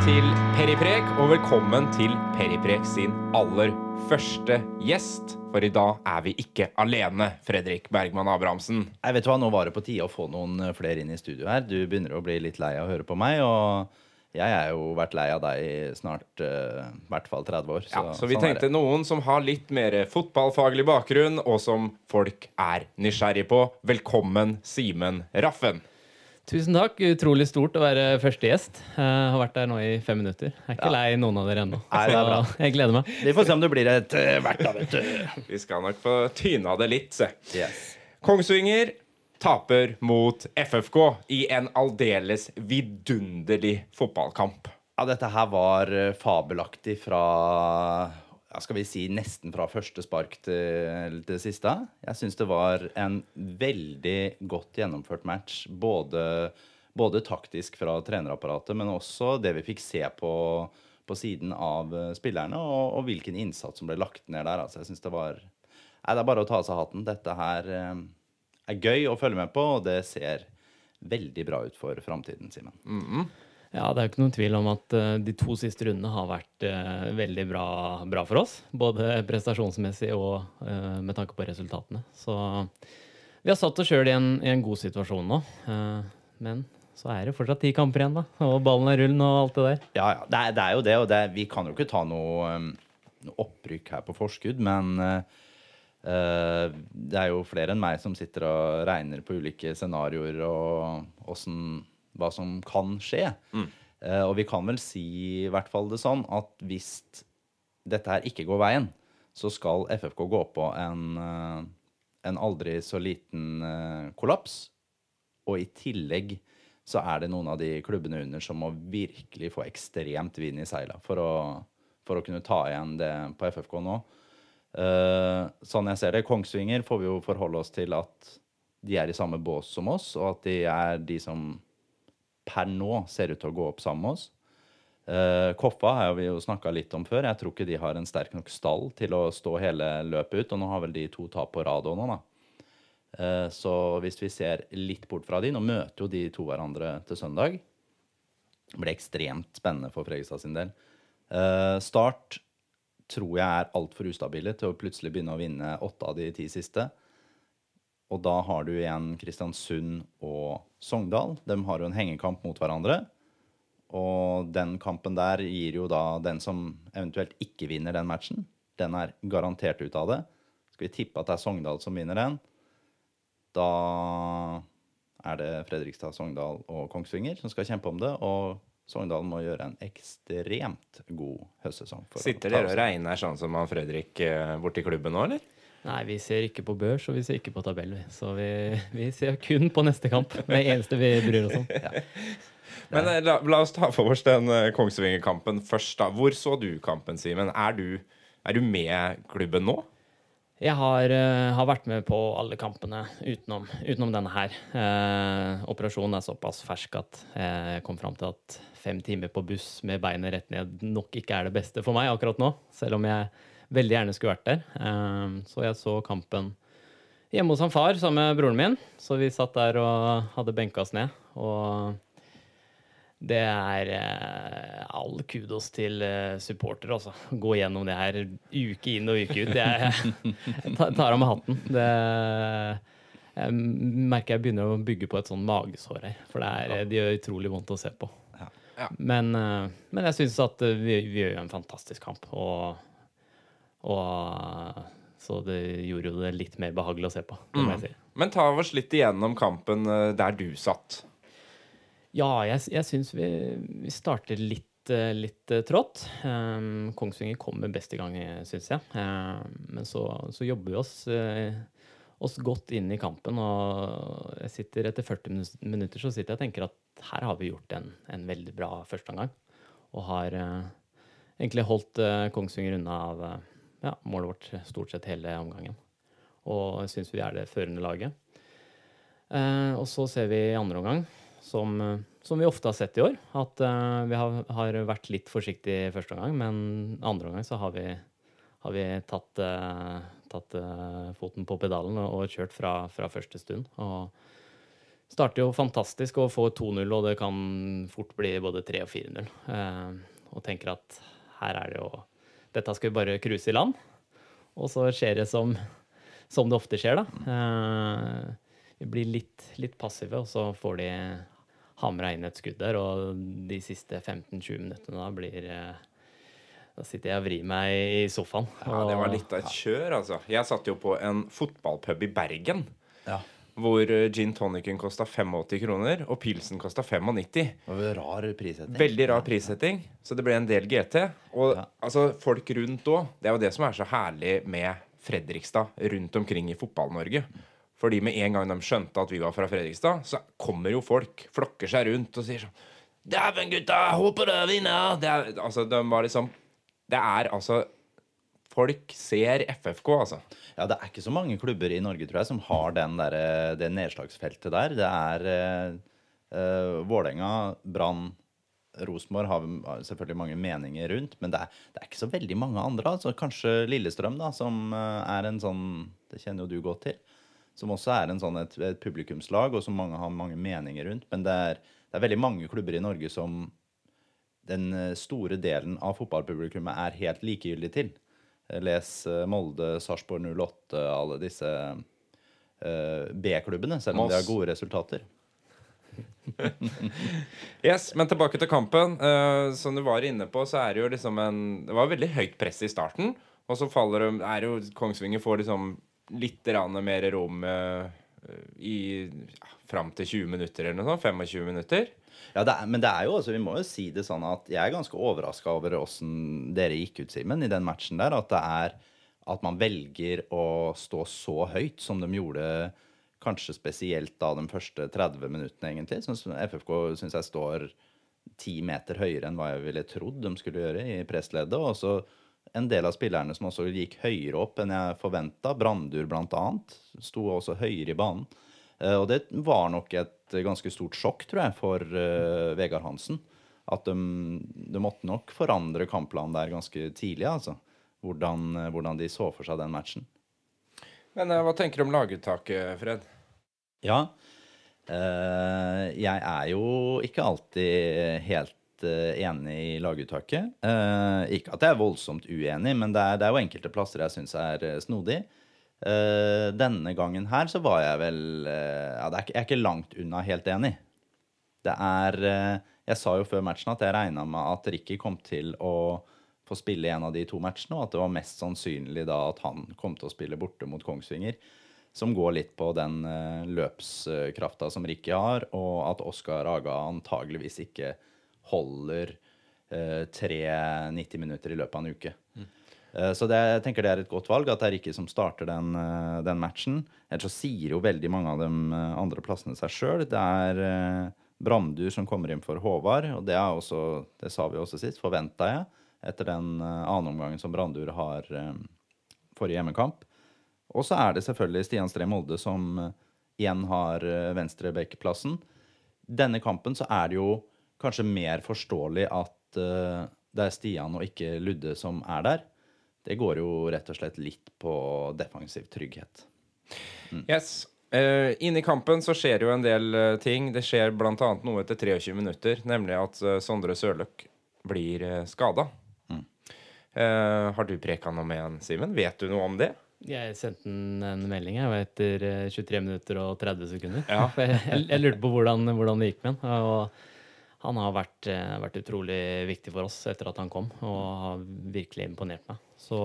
Til Periprek, og velkommen til Periprek sin aller første gjest. For i dag er vi ikke alene, Fredrik Bergman Abrahamsen. Jeg vet hva, Nå var det på tide å få noen eh, flere inn i studio her. Du begynner å bli litt lei av å høre på meg. Og jeg er jo vært lei av deg i snart uh, i hvert fall 30 år. Så, ja, så vi sånn tenkte noen som har litt mer fotballfaglig bakgrunn, og som folk er nysgjerrig på. Velkommen, Simen Raffen. Tusen takk. Utrolig stort å være første gjest. Jeg har vært der nå i fem minutter. Jeg er ikke ja. lei noen av dere ennå. Så jeg gleder meg. Vi får se om det blir et uh, hvert av et uh. Vi skal nok få tyna det litt, se. Yes. Kongsvinger taper mot FFK i en aldeles vidunderlig fotballkamp. Ja, dette her var eh, fabelaktig fra skal vi si nesten fra første spark til det siste. Jeg syns det var en veldig godt gjennomført match. Både, både taktisk fra trenerapparatet, men også det vi fikk se på, på siden av eh, spillerne, og, og, hvilken innsats som ble lagt ned der. Altså, jeg synes det var nei, Det er bare å ta av seg hatten. Dette her eh, er gøy å følge med på, og det ser veldig bra ut for framtiden, Simen. Mm -hmm. Ja, det er jo ikke noen tvil om at uh, de to siste rundene har vært uh, veldig bra, bra, for oss. Både prestasjonsmessig og uh, med tanke på resultatene. Så vi har satt oss sjøl i, i, en god situasjon nå. men så er det fortsatt ti kamper igjen, da. Og ballen er rullen og alt det der. Ja, ja. Det, er, det er jo det, og det, vi kan jo ikke ta noe, um, noe opprykk her på forskudd, men det er jo flere enn meg som sitter og regner på ulike scenarioer og åssen hva som kan skje. Mm. Uh, og vi kan vel si i hvert fall det sånn at hvis dette her ikke går veien, så skal FFK gå på en, uh, en aldri så liten uh, kollaps. Og i tillegg så er det noen av de klubbene under som må virkelig få ekstremt vind i seila for, for, å kunne ta igjen det på FFK nå. sånn jeg ser det, Kongsvinger får vi jo forholde oss til at de er i samme bås som oss, og at de er de som per nå ser ut til å gå opp sammen med oss. Uh, Koffa har vi jo snakka litt om før. Jeg tror ikke de har en sterk nok stall til å stå hele løpet ut. Og nå har vel de to tap på rad nå, da. Uh, så hvis vi ser litt bort fra de Nå møter jo de to hverandre til søndag. Det blir ekstremt spennende for Fredrikstad sin del. Uh, start tror jeg er altfor ustabile til å plutselig begynne å vinne åtte av de ti siste. Og da har du igjen Kristiansund og Sogndal. De har jo en hengekamp mot hverandre. Og den kampen der gir jo da den som eventuelt ikke vinner den matchen, den er garantert ut av det. Skal vi tippe at det er Sogndal som vinner den, da er det Fredrikstad, Sogndal og Kongsvinger som skal kjempe om det. Og Sogndal må gjøre en ekstremt god høstsesong. Sitter dere og regner sånn som han Fredrik eh, borti klubben nå, eller? Nei, vi ser ikke på børs, og vi ser ikke på tabell. Så vi, vi ser kun på neste kamp. Det er eneste vi bryr oss om. Ja. Men eh, la, la, oss ta for oss den uh, Kongsvinger-kampen først. da. Hvor så du kampen, Simen? Er, er, du med klubben nå? Jeg har, uh, har, vært med på alle kampene utenom, utenom denne her. Uh, operasjonen er såpass fersk at jeg kom fram til at fem timer på buss med beinet rett ned nok ikke er det beste for meg akkurat nå. Selv om jeg veldig gjerne skulle vært der. Ehm, så jeg så kampen hjemme hos han far sammen med broren min. Så vi satt der og hadde benka oss ned. Og det er eh, all kudos til eh, supportere, altså. Gå gjennom det her uke inn og uke ut. Jeg tar av meg hatten. Det jeg merker jeg begynner å bygge på et sånn magesår her. For det, er, de gjør utrolig vondt å se på. Ja. Men, eh, men, jeg syns at vi, vi gjør en fantastisk kamp. Og og så det gjorde jo det litt mer behagelig å se på. Mm. Si. Men ta oss litt igjennom kampen eh, der du satt. Ja, jeg, jeg syns vi, vi starter litt, eh, litt uh, trått. Um, Kongsvinger kommer best i gang, syns jeg. Um, men så, så, jobber vi oss, uh, oss, godt inn i kampen. Og jeg sitter etter 40 minutter så sitter jeg og tenker at her har vi gjort en, en veldig bra førsteomgang. Og har uh, egentlig holdt Kongsvinger unna av ja, målet vårt stort sett hele omgangen. Og jeg syns vi er det førende laget. Eh, og så ser vi i andre omgang, som, som, vi ofte har sett i år, at eh, vi har, har, vært litt forsiktige i første omgang, men andre omgang så har vi, har vi tatt, eh, tatt eh, foten på pedalen og, og kjørt fra, fra, første stund. Og starter jo fantastisk og får 2-0, og det kan fort bli både 3 og 4-0. Eh, og tenker at her er det jo Dette skal vi bare cruise i land. Og så skjer det som, som det ofte skjer, da. Eh, vi blir litt, litt passive, og så får de hamra inn et skudd der, og de siste 15-20 minuttene da blir eh, Da sitter jeg og vrir meg i sofaen. Ja, det var litt av et kjør, altså. Jeg satt jo på en fotballpub i Bergen. Ja. Hvor eh, gin tonicen kosta 85 kroner, og pilsen kosta 95. Det var jo rar prissetting. Veldig rar prissetting, så det ble en del GT. Og Ja. altså, folk rundt òg. Det er jo det som er så herlig med Fredrikstad rundt omkring i Fotball-Norge. Fordi med en gang de skjønte at vi var fra Fredrikstad, så kommer jo folk, flokker seg rundt og sier sånn Dæven, gutta! Håper dere vinner! Det er, altså, de var liksom Det er altså Folk ser FFK, altså. Ja, det er ikke så mange klubber i Norge, tror jeg, som har den der, eh, det nedslagsfeltet der. Det er uh, Vålerenga, Brann, Rosenborg har selvfølgelig mange meninger rundt, men det er, det er ikke så veldig mange andre. Altså, kanskje Lillestrøm, da, som er en sånn Det kjenner jo du godt til. Som også er en sånn et, et publikumslag, og som mange har mange meninger rundt. Men det er, det er veldig mange klubber i Norge som den store delen av fotballpublikummet er helt likegyldig til. Les eh, Molde, Sarpsborg 08, alle disse eh, B-klubbene, selv om de har gode resultater. Yes, Men tilbake til kampen. Uh, som du var inne på, så er det jo liksom en Det var veldig høyt press i starten. Og så faller de er jo Kongsvinger får liksom litt mer rom uh, i ja, fram til 20 minutter eller noe sånt. 25 minutter. Ja, det er, men det er jo også, vi må jo si det sånn at jeg er ganske overraska over åssen dere gikk ut, Simen, i den matchen der. At det er at man velger å stå så høyt som de gjorde kanskje spesielt da de første 30 minuttene, egentlig. Sånn FFK syns jeg står ti meter høyere enn hva jeg ville trodd de skulle gjøre i pressleddet. Og så en del av spillerne som også gikk høyere opp enn jeg forventa. Brandur blant annet, sto også høyere i banen. Eh, Og det var nok et ganske stort sjokk, tror jeg, for uh, Vegard Hansen. At de, de måtte nok forandre kampplanen der ganske tidlig, altså. Hvordan, eh, hvordan de så for seg den matchen. Men uh, hva tenker du om laguttaket, Fred? Ja. uh, jeg er jo ikke alltid helt eh, enig i laguttaket. Eh, ikke at jeg er voldsomt uenig, men det er, det er jo enkelte plasser jeg syns er eh, snodig. Eh, denne gangen her så var jeg vel uh, ja, er, Jeg er ikke langt unna helt enig. Det er uh, Jeg sa jo før matchen at jeg regna med at Ricky kom til å få spille en av de to matchene, og at det var mest sannsynlig da at han kom til å spille borte mot Kongsvinger. Som går litt på den uh, løpskrafta som Ricky har, og at Oskar Aga antageligvis ikke holder tre 90 minutter i løpet av en uke. Eh, Så det, jeg tenker det er et godt valg at det er Ricky som starter den, eh, den matchen. Ellers så sier jo veldig mange av de eh, andre plassene seg sjøl. Det er Brandur som kommer inn for Håvard, og det, er også, det sa vi også sist, forventa jeg, etter den andre annenomgangen som Brandur har forrige hjemmekamp. Og så er det selvfølgelig Stian Stree Molde som igjen har venstrebackplassen. Denne kampen så er det jo kanskje mer forståelig at det er Stian og ikke Ludde som er der. Det går jo rett og slett litt på defensiv trygghet. Yes. Uh, Inne i kampen så skjer jo en del uh, ting. Det skjer bl.a. noe etter 23 minutter, nemlig at uh, Sondre Sørløk blir uh, skada. har du preka noe med han, Simen? Vet du noe om det? Jeg sendte en, en melding jeg, etter eh, 23 minutter og 30 sekunder. Ja. Jeg, jeg, lurte på hvordan, hvordan det gikk med han. Og han har vært, eh, vært utrolig viktig for oss etter at han kom, og har virkelig imponert meg. Så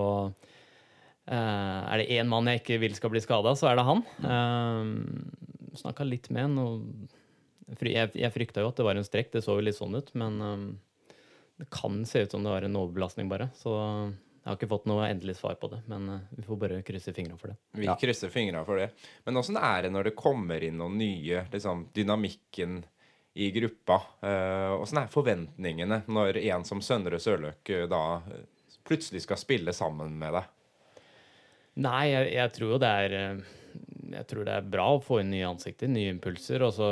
Uh, er det én mann jeg ikke vil skal bli skada, så er det han. Uh, Snakka litt med han, og jeg, jeg frykta jo at det var en strekk. Det så jo litt sånn ut, men eh, det kan se ut som det var en overbelastning, bare. Så jeg har ikke fått noe endelig svar på det, men uh, vi får bare krysse fingra for det. Vi krysser fingra for det. Men åssen er det når det kommer inn noen nye liksom, Dynamikken i gruppa. Uh, er forventningene når en som Søndre Sørløk eh, da eh, plutselig skal spille sammen med deg? Nei, jeg, jeg tror jo det er eh, Jeg tror det er bra å få inn nye ansikter, nye impulser, og så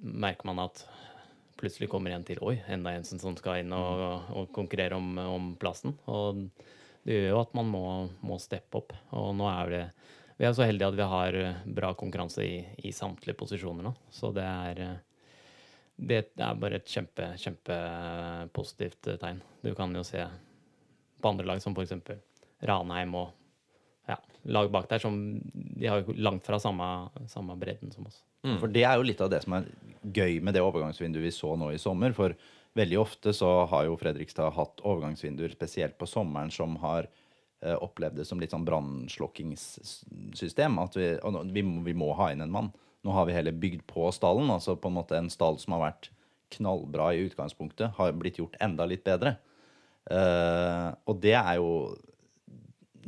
merker man at plutselig kommer en til. Oi, enda en som skal inn og, og konkurrere om, om plassen. Og det gjør jo at man må, må steppe opp. Og nå er det vi er så heldige at vi har eh, bra konkurranse i, i samtlige posisjoner nå. Så det er eh, det er bare et kjempe, kjempepositivt tegn. Du kan jo se på andre lag som f.eks. Ranheim og ja, lag bak der som de har jo langt fra samme, samme bredden som oss. For det er jo litt av det som er gøy med det overgangsvinduet vi så nå i sommer. For veldig ofte så har jo Fredrikstad hatt overgangsvinduer, spesielt på sommeren, som har eh, opplevd det som litt sånn brannslokkingssystem. At vi, og vi, må, vi må ha inn en mann. Nå har vi heller bygd på stallen. Altså på en måte en stall som har vært knallbra i utgangspunktet, har blitt gjort enda litt bedre. Eh, og det er jo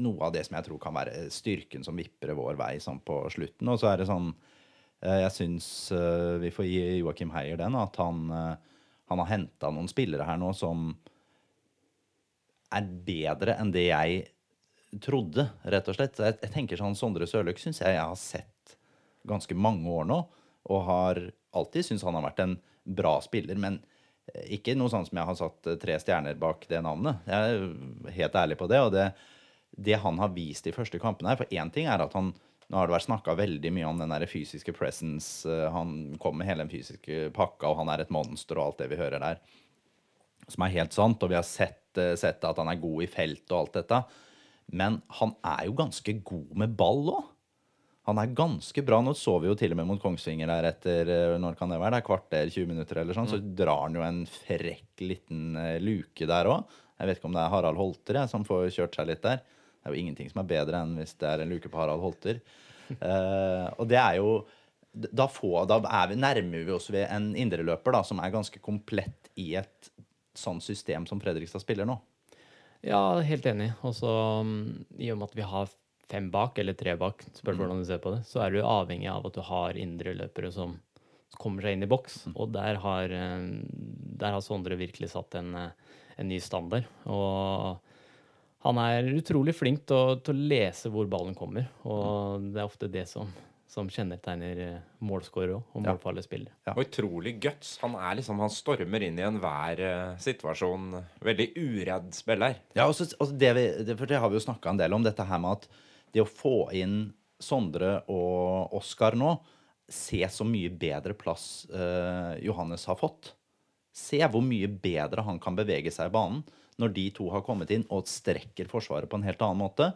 noe av det som jeg tror kan være styrken som vipper vår vei sånn på slutten. Og så er det sånn eh, Jeg syns eh, vi får gi Joakim Heier den, at han, han har henta noen spillere her nå som er bedre enn det jeg trodde, rett og slett. Jeg, jeg tenker sånn Sondre Sørløk syns jeg jeg har sett ganske mange år nå, og har alltid syntes han har vært en bra spiller, men ikke noe sånn som jeg har satt eh, tre stjerner bak det navnet. Jeg er helt ærlig på det. Og det, det han har vist de første kampene her For én ting er at han Nå har det vært snakka veldig mye om den der fysiske presence. eh, Han kom med hele den fysiske pakka, og han er et monster og alt det vi hører der. Som er helt sant, og vi har sett, eh, sett at han er god i felt og alt dette. Men han er jo ganske god med ball òg. Han er ganske bra. Nå så vi jo til og med mot Kongsvinger der etter eh, når kan det være, det er kvarter, 20 minutter eller sånn. Så drar han jo en frekk liten eh, luke der òg. Jeg vet ikke om det er Harald Holter jeg, som får kjørt seg litt der. Det er jo ingenting som er bedre enn hvis det er en luke på Harald Holter. Uh, og det er jo Da, får, da er vi, nærmer vi oss ved en indreløper som er ganske komplett i et sånt system som Fredrikstad spiller nå. Ja, helt enig. Og så mm, i og med at vi har fem bak, eller tre bak, spørs hvordan du ser på det, så er du avhengig av at du har indre løpere som kommer seg inn i boks. Og der har, eh, der har Sondre virkelig satt en, eh, en ny standard. Og han er utrolig flink til å, til å lese hvor ballen kommer, og det er ofte det som, som kjennetegner eh, målskårere og målfarlige spillere. Ja. Og utrolig guts. Han er liksom, han stormer inn i enhver uh, situasjon. Veldig uredd spiller. Ja, og så, og det, vi, det, for det har vi jo snakka en del om, dette her med at det å få inn Sondre og Oskar nå Se så mye bedre plass eh, Johannes har fått. Se hvor mye bedre han kan bevege seg i banen når de to har kommet inn og strekker Forsvaret på en helt annen måte.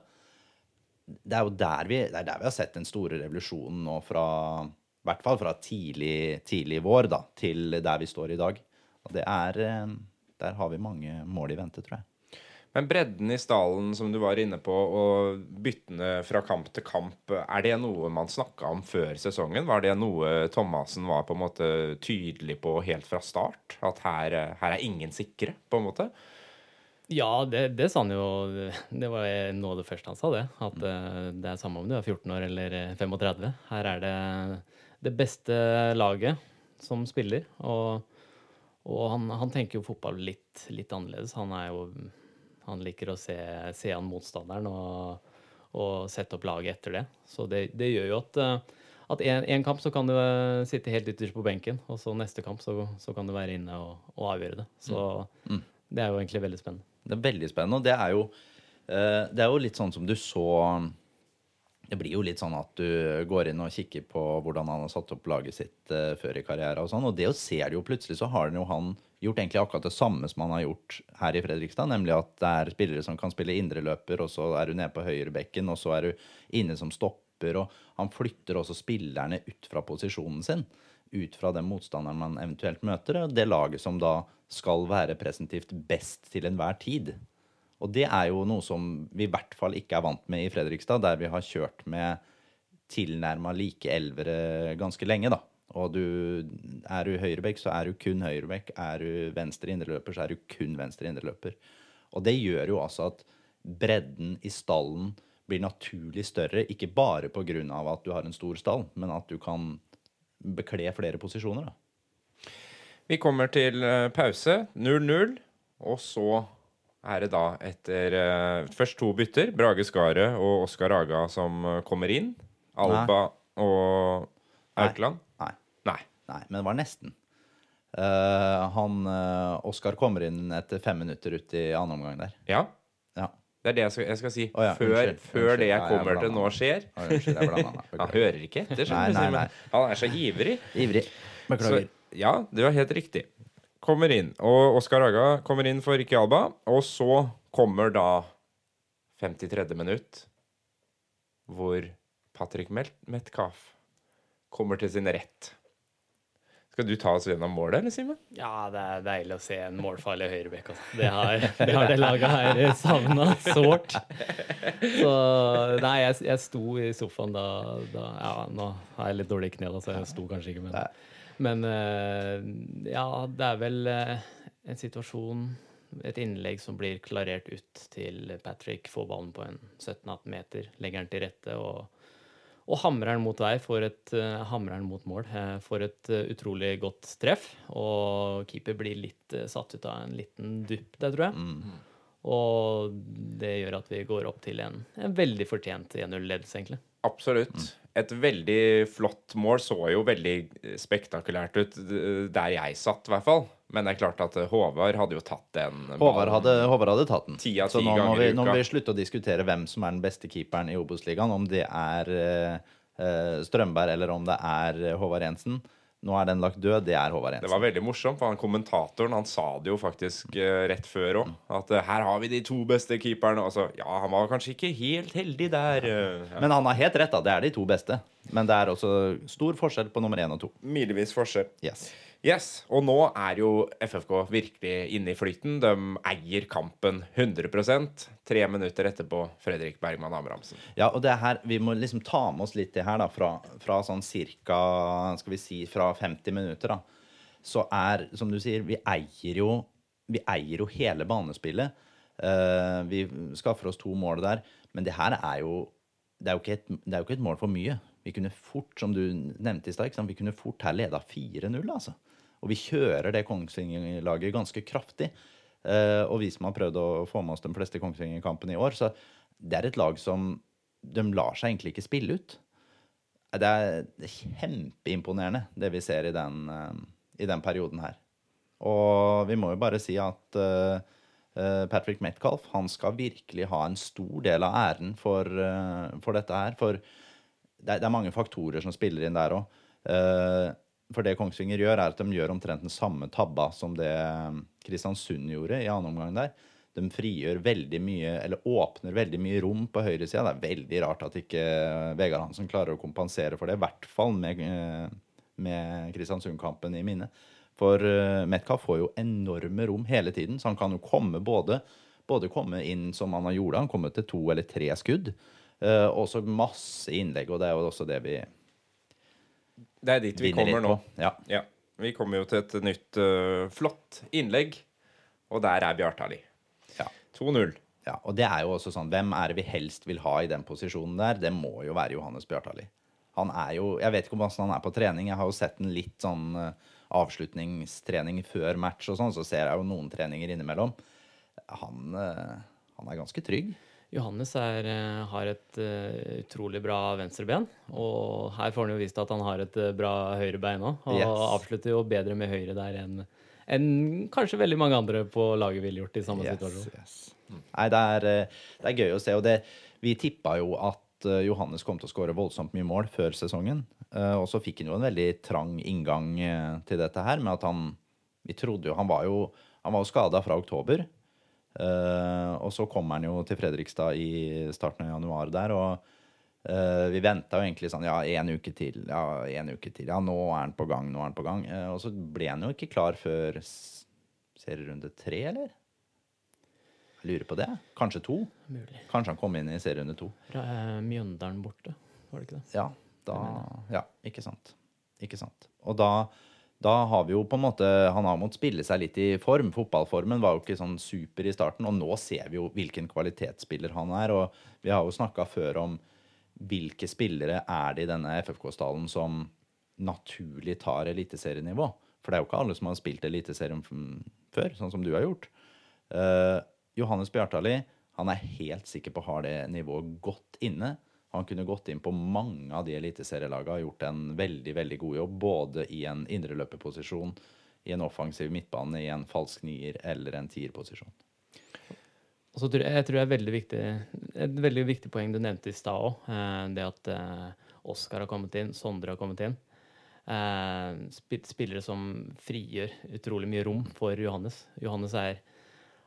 Det er jo der vi, er der vi har sett den store revolusjonen nå fra i hvert fall fra tidlig, tidlig vår da, til der vi står i dag. Og det er eh, Der har vi mange mål i vente, tror jeg. Men bredden i stallen som du var inne på, og byttene fra kamp til kamp, er det noe man snakka om før sesongen? Var det noe Thomassen var på en måte tydelig på helt fra start? At her, her er ingen sikre, på en måte? Ja, det, det sa han jo Det var noe av det første han sa, det. At eh, det er samme om du er 14 år eller eh, 35. Her er det det beste laget som spiller. Og, og han, han tenker jo fotball litt, litt annerledes. Han er jo Han liker å se, se an motstanderen og, og sette opp laget etter det. Så det, det gjør jo at eh, at en, en kamp så kan du eh, sitte helt ytterst på benken, og så neste kamp så, så kan du være inne og, og avgjøre det. Så det er jo egentlig veldig spennende. Det er veldig spennende, og det er jo eh, Det er jo litt sånn som du så Det blir jo litt sånn at du går inn og kikker på hvordan han har satt opp laget sitt eh, før i karrieren og sånn, og det å ser du jo plutselig, så har han jo han gjort egentlig akkurat det samme som han har gjort her i Fredrikstad, nemlig at det er spillere som kan spille indreløper, og så er du nede på høyrebekken, og så er du inne som stopper, og han flytter også spillerne ut fra posisjonen sin ut fra den motstanderen man eventuelt møter, og det laget som da skal være presentivt best til enhver tid. Og det er jo noe som vi i hvert fall ikke er vant med i Fredrikstad, der vi har kjørt med tilnærma like elvere ganske lenge, da. Og du, er du høyrebekk, så er du kun høyrebekk. Er du venstre indreløper, så er du kun venstre indreløper. Og det gjør jo altså at bredden i stallen blir naturlig større, ikke bare pga. at du har en stor stall, men at du kan bekle flere posisjoner. da. Vi kommer til eh, pause. 0-0. Og så er det da etter uh, først to bytter. Brage Skaret og Oskar Aga som uh, kommer inn. Alba og Aukland. Nei. Nei. Nei, men det var nesten. Uh, han Oskar kommer inn etter fem minutter ut i annen omgang der. Ja. Ja. Det er det jeg skal, jeg skal si. Oh, ja, før, unnskyld, før unnskyld. det jeg Ja, jeg kommer til nå skjer. Oh, Unnskyld. Han hører ikke etter, skjønner du, nei, nei. Han er så ivrig. Ivrig. Så, ja, det var helt riktig. Kommer inn. Og Oskar Haga kommer inn for Ricky Alba. Og så kommer da 53. minutt, hvor Patrick Metcalf kommer til sin rett. Skal du ta oss gjennom målet, eller, Simen? Ja, det er deilig å se en målfarlig høyrebekk. Altså. Det, har, det har det laget her savna sårt. Så nei, jeg, jeg sto i sofaen da, da Ja, nå har jeg litt dårlig kne, da, så jeg sto kanskje ikke, men, men eh, ja, det er vel eh, en situasjon et innlegg som blir klarert ut til Patrick, får ballen på en 17-18 meter, legger den til rette og, og hamrer den mot vei, får et, uh, hamrer den mot mål. eh, får et eh, utrolig godt treff. Og keeper blir litt eh, satt ut av en liten dupp der, tror jeg. Og det gjør at vi går opp til en, en veldig fortjent 1-0-ledelse, egentlig. Absolutt. Et veldig flott mål. Så jo veldig spektakulært ut der jeg satt, i hvert fall. Men det er klart at Håvard hadde jo tatt den Håvard hadde, Håvard hadde tatt den. Ti av Så ti nå må, vi, nå må vi slutte å diskutere hvem som er den beste keeperen i Obos-ligaen. Om det er eh, Strømberg eller om det er eh, Håvard Jensen. Nå er den lagt død. Det er Håvard Jensen. Det var veldig morsomt, for han kommentatoren han sa det jo faktisk eh, rett før òg. At eh, her har vi de to beste keeperne. Og så, ja, han var kanskje ikke helt heldig der. eh, ja. Men han har helt rett, da. Det er de to beste. Men det er også stor forskjell på nummer én og to. Milevis forskjell. Yes. Yes, Og nå er jo FFK virkelig inne i flyten. De eier kampen 100% Tre minutter etterpå Fredrik Bergman Abrahamsen. Ja, og det er her, Vi må liksom ta med oss litt det her da, fra, fra sånn cirka skal vi si, fra 50 minutter. da, Så er, som du sier, vi eier jo, vi eier jo hele banespillet. Uh, vi skaffer oss to mål der. Men det her er jo det er, jo et, det er jo ikke et mål for mye. Vi kunne fort, som du nevnte i stad, vi kunne fort her leda 4-0. altså. Og vi kjører det Kongsvinger-laget ganske kraftig. Eh, og vi som har prøvd å få med oss de fleste Kongsvinger-kampene i år, så det er et lag som de lar seg egentlig ikke spille ut. Det er er kjempeimponerende, det vi ser i den, eh, i den perioden her. Og vi må jo bare si at eh, eh, Patrick Metcalf han skal virkelig ha en stor del av æren for, eh, for dette her. For det er, mange faktorer som spiller inn der òg. for det Kongsvinger gjør, er at de gjør omtrent den samme tabba som det Kristiansund gjorde i annen omgang der. De frigjør veldig mye, eller åpner veldig mye rom på høyresida. Det er veldig rart at ikke Vegard Hansen klarer å kompensere for det, i hvert fall med, eh, med Kristiansund-kampen i minne. For Metcalf får jo enorme rom hele tiden, så han kan jo komme både, både komme inn som han har gjort, han kommer til to eller tre skudd. Uh, og så masse innlegg, og det er jo også det vi Det er dit vi kommer nå. Ja. Ja, Vi kommer jo til et nytt uh, flott innlegg, og der er Bjartali. Ja. 2-0. ja. Og det er jo også sånn, hvem er det vi helst vil ha i den posisjonen der? Det må jo være Johannes Bjartali. Han er jo Jeg vet ikke hvordan han er på trening. Jeg har jo sett en litt sånn uh, avslutningstrening før match og sånn, så ser jeg jo noen treninger innimellom. Han, han er ganske trygg. Johannes er, eh, har et uh, utrolig bra venstreben, og her får han jo vist at han har et uh, bra høyrebein òg. Og Yes. avslutter jo bedre med høyre der enn en kanskje veldig mange andre på laget ville gjort i samme situasjon. yes. Nei, det er, det er gøy å se. Og det, vi tippa jo at Johannes kom til å skåre voldsomt mye mål før sesongen. Uh, og så fikk han jo en veldig trang inngang til dette her, med at han Vi trodde jo Han var jo, han var jo skada fra oktober. Eh, og så kommer han jo til Fredrikstad i starten av januar der, og uh, vi venta jo egentlig sånn Ja, én uke til. Ja, en uke til. Ja, nå er han på gang. Nå er han på gang. Uh, og så ble han jo ikke klar før serierunde tre, eller? Jeg lurer på det. Kanskje to? Mulig. Kanskje han kom inn i serierunde to. Fra, Mjøndalen borte, var det ikke det? Ja, da, ja ikke sant. Ikke sant. Og da, da har vi jo på en måte Han har måttet spille seg litt i form. Fotballformen var jo ikke sånn super i starten, og nå ser vi jo hvilken kvalitetsspiller han er. Og vi har jo snakka før om hvilke spillere er det i denne FFK-stallen som naturlig tar eliteserienivå. For det er jo ikke alle som har spilt Eliteserien før, sånn som du har gjort. Uh, Johannes Bjartali han er helt sikker på å ha det nivået godt inne. Han kunne gått inn på mange av de eliteserielagene og gjort en veldig veldig god jobb, både i en indreløperposisjon, i en offensiv midtbane, i en falsk nier eller en tierposisjon. Jeg, tror det er veldig viktig, et veldig viktig poeng du nevnte i stad òg. Det at eh, Oskar har kommet inn, Sondre har kommet inn. Eh, spillere som frigjør utrolig mye rom for Johannes. Johannes er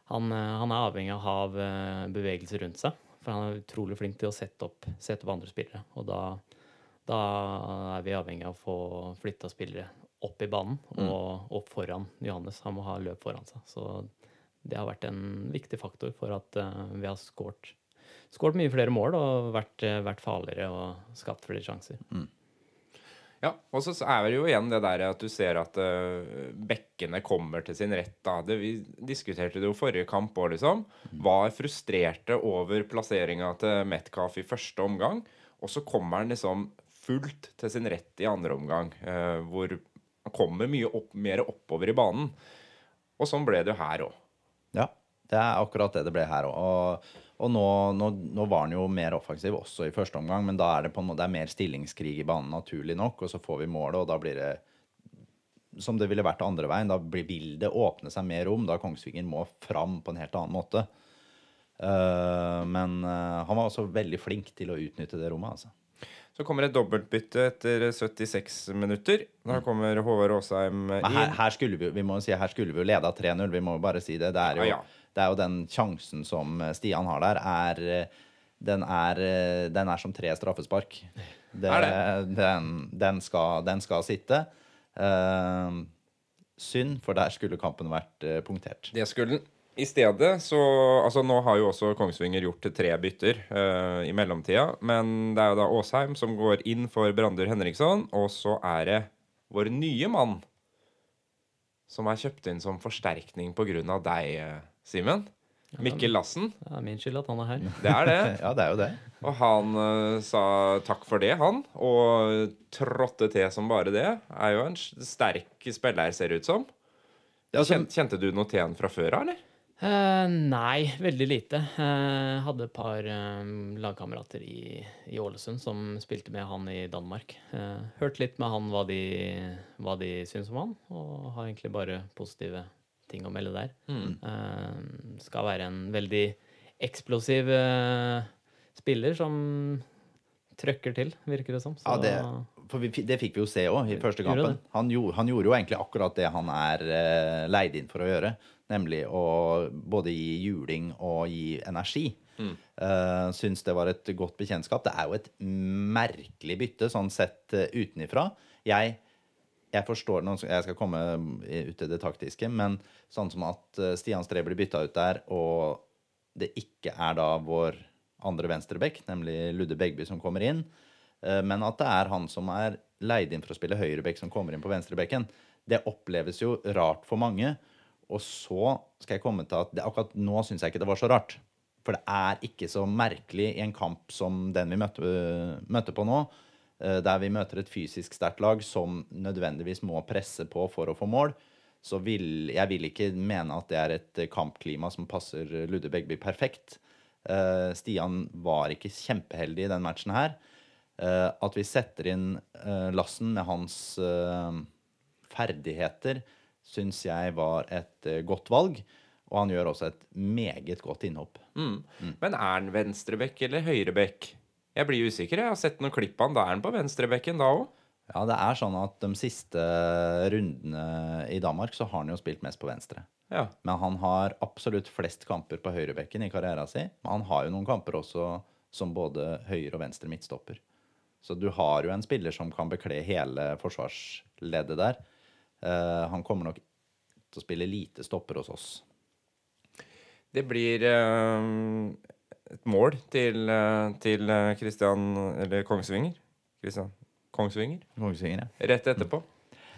han, eh, han er avhengig av å ha eh, bevegelse rundt seg. For han er utrolig flink til å sette opp, sette opp andre spillere. Og da, da er vi avhengig av å få flytta spillere opp i banen og opp foran Johannes. Han må ha løp foran seg. Så det har vært en viktig faktor for at uh, vi har skåret mye flere mål og vært, uh, vært farligere og skapt flere sjanser. Ja, og så er det jo igjen det der at du ser at uh, bekkene kommer til sin rett. da. Det, vi diskuterte det jo forrige kamp òg, liksom. Var frustrerte over plasseringa til Metcalf i første omgang. Og så kommer han liksom fullt til sin rett i andre omgang, uh, hvor han kommer mye opp, mer oppover i banen. Og sånn ble det jo her òg. Ja, det er akkurat det det ble her òg. Og, og nå, nå, nå var han jo mer offensiv også i første omgang, men da er det, på en måte, det er mer stillingskrig i banen, naturlig nok. Og så får vi målet, og da blir det som det ville vært andre veien. Da blir, vil det åpne seg mer rom, da Kongsvinger må fram på en helt annen måte. Uh, men uh, han var også veldig flink til å utnytte det rommet, altså. Så kommer et dobbeltbytte etter 76 minutter. Da kommer Håvard Aasheim inn. Her, her skulle vi, vi må jo si, her skulle vi jo leda 3-0. Vi må jo bare si det. Det er, jo, Ja, ja. Det er jo den sjansen som Stian har der, er eh, den er, eh, den er som tre straffespark. Det, Er Den, den, skal, den skal sitte. Uh, synd, for der skulle kampen vært uh, punktert. Det skulle den. I stedet så Altså, nå har jo også Kongsvinger gjort tre bytter uh, i mellomtida. Men det er jo da Aasheim som går inn for Brandur Henriksson. Og så er det vår nye mann som er kjøpt inn som forsterkning av deg, eh, Simen. Mikkel Lassen. Det er min skyld at han er her. Det er det. Ja, det er jo det. Og han uh, sa takk for det, han. Og trådte til som bare det. Er jo en sterk spiller, ser det ut som. Ja, som- Kjente, kjente du noe til han fra før av, eller? Uh, nei, veldig lite. Uh, hadde et par uh, lagkamerater i, i Ålesund som spilte med han i Danmark. Uh, hørt litt med han hva de, hva de syns om han, og har egentlig bare positive ting å melde der. Eh, skal være en veldig eksplosiv uh, spiller som trøkker til, virker det som. Så, Ja, det, for vi, det fikk vi jo se òg i første Gjorde kampen. Han gjorde, han gjorde jo egentlig akkurat det han er uh, leid inn for å gjøre. Nemlig å både gi juling og gi energi. Mm. syns det var et godt bekjentskap. Det er jo et merkelig bytte, sånn sett uh, utenifra. Jeg, jeg forstår noen Jeg skal komme ut til det taktiske, men sånn som at eh, Stian Stree blir bytta ut der, og det ikke er da vår andre venstrebekk, nemlig Ludde Begby, som kommer inn, eh, men at det er han som er leid inn for å spille høyrebekk, som kommer inn på venstrebekken, det oppleves jo rart for mange. Og så skal jeg komme til at det, akkurat nå syns jeg ikke det var så rart. For det er ikke så merkelig i en kamp som den vi møtte, møtte på nå, eh, der vi møter et fysisk sterkt lag som nødvendigvis må presse på for å få mål. Så vil, jeg vil ikke mene at det er et kampklima som passer Ludde Begby perfekt. Uh, Stian var ikke kjempeheldig i den matchen her. Uh, at vi setter inn uh, Lassen med hans eh, ferdigheter, syns jeg var et eh, godt valg. Og han gjør også et meget godt innhopp. Men er han venstrebekk eller høyrebekk? Jeg blir usikker. Jeg har sett noen klipp av han. Da er han på venstrebekken da òg. Ja, det er sånn at de siste rundene i Danmark så har han jo spilt mest på venstre. Ja. Men han har absolutt flest kamper på høyrebekken i karrieren sin. Men han har jo noen kamper også som både høyre og venstre midtstopper. Så du har jo en spiller som kan bekle hele forsvarsleddet der. Uh, han kommer nok til å spille lite stopper hos oss. Det blir uh, et mål til, eh, til Kristian Eller Kongsvinger. Christian Kongsvinger. Kongsvinger, ja. Rett etterpå.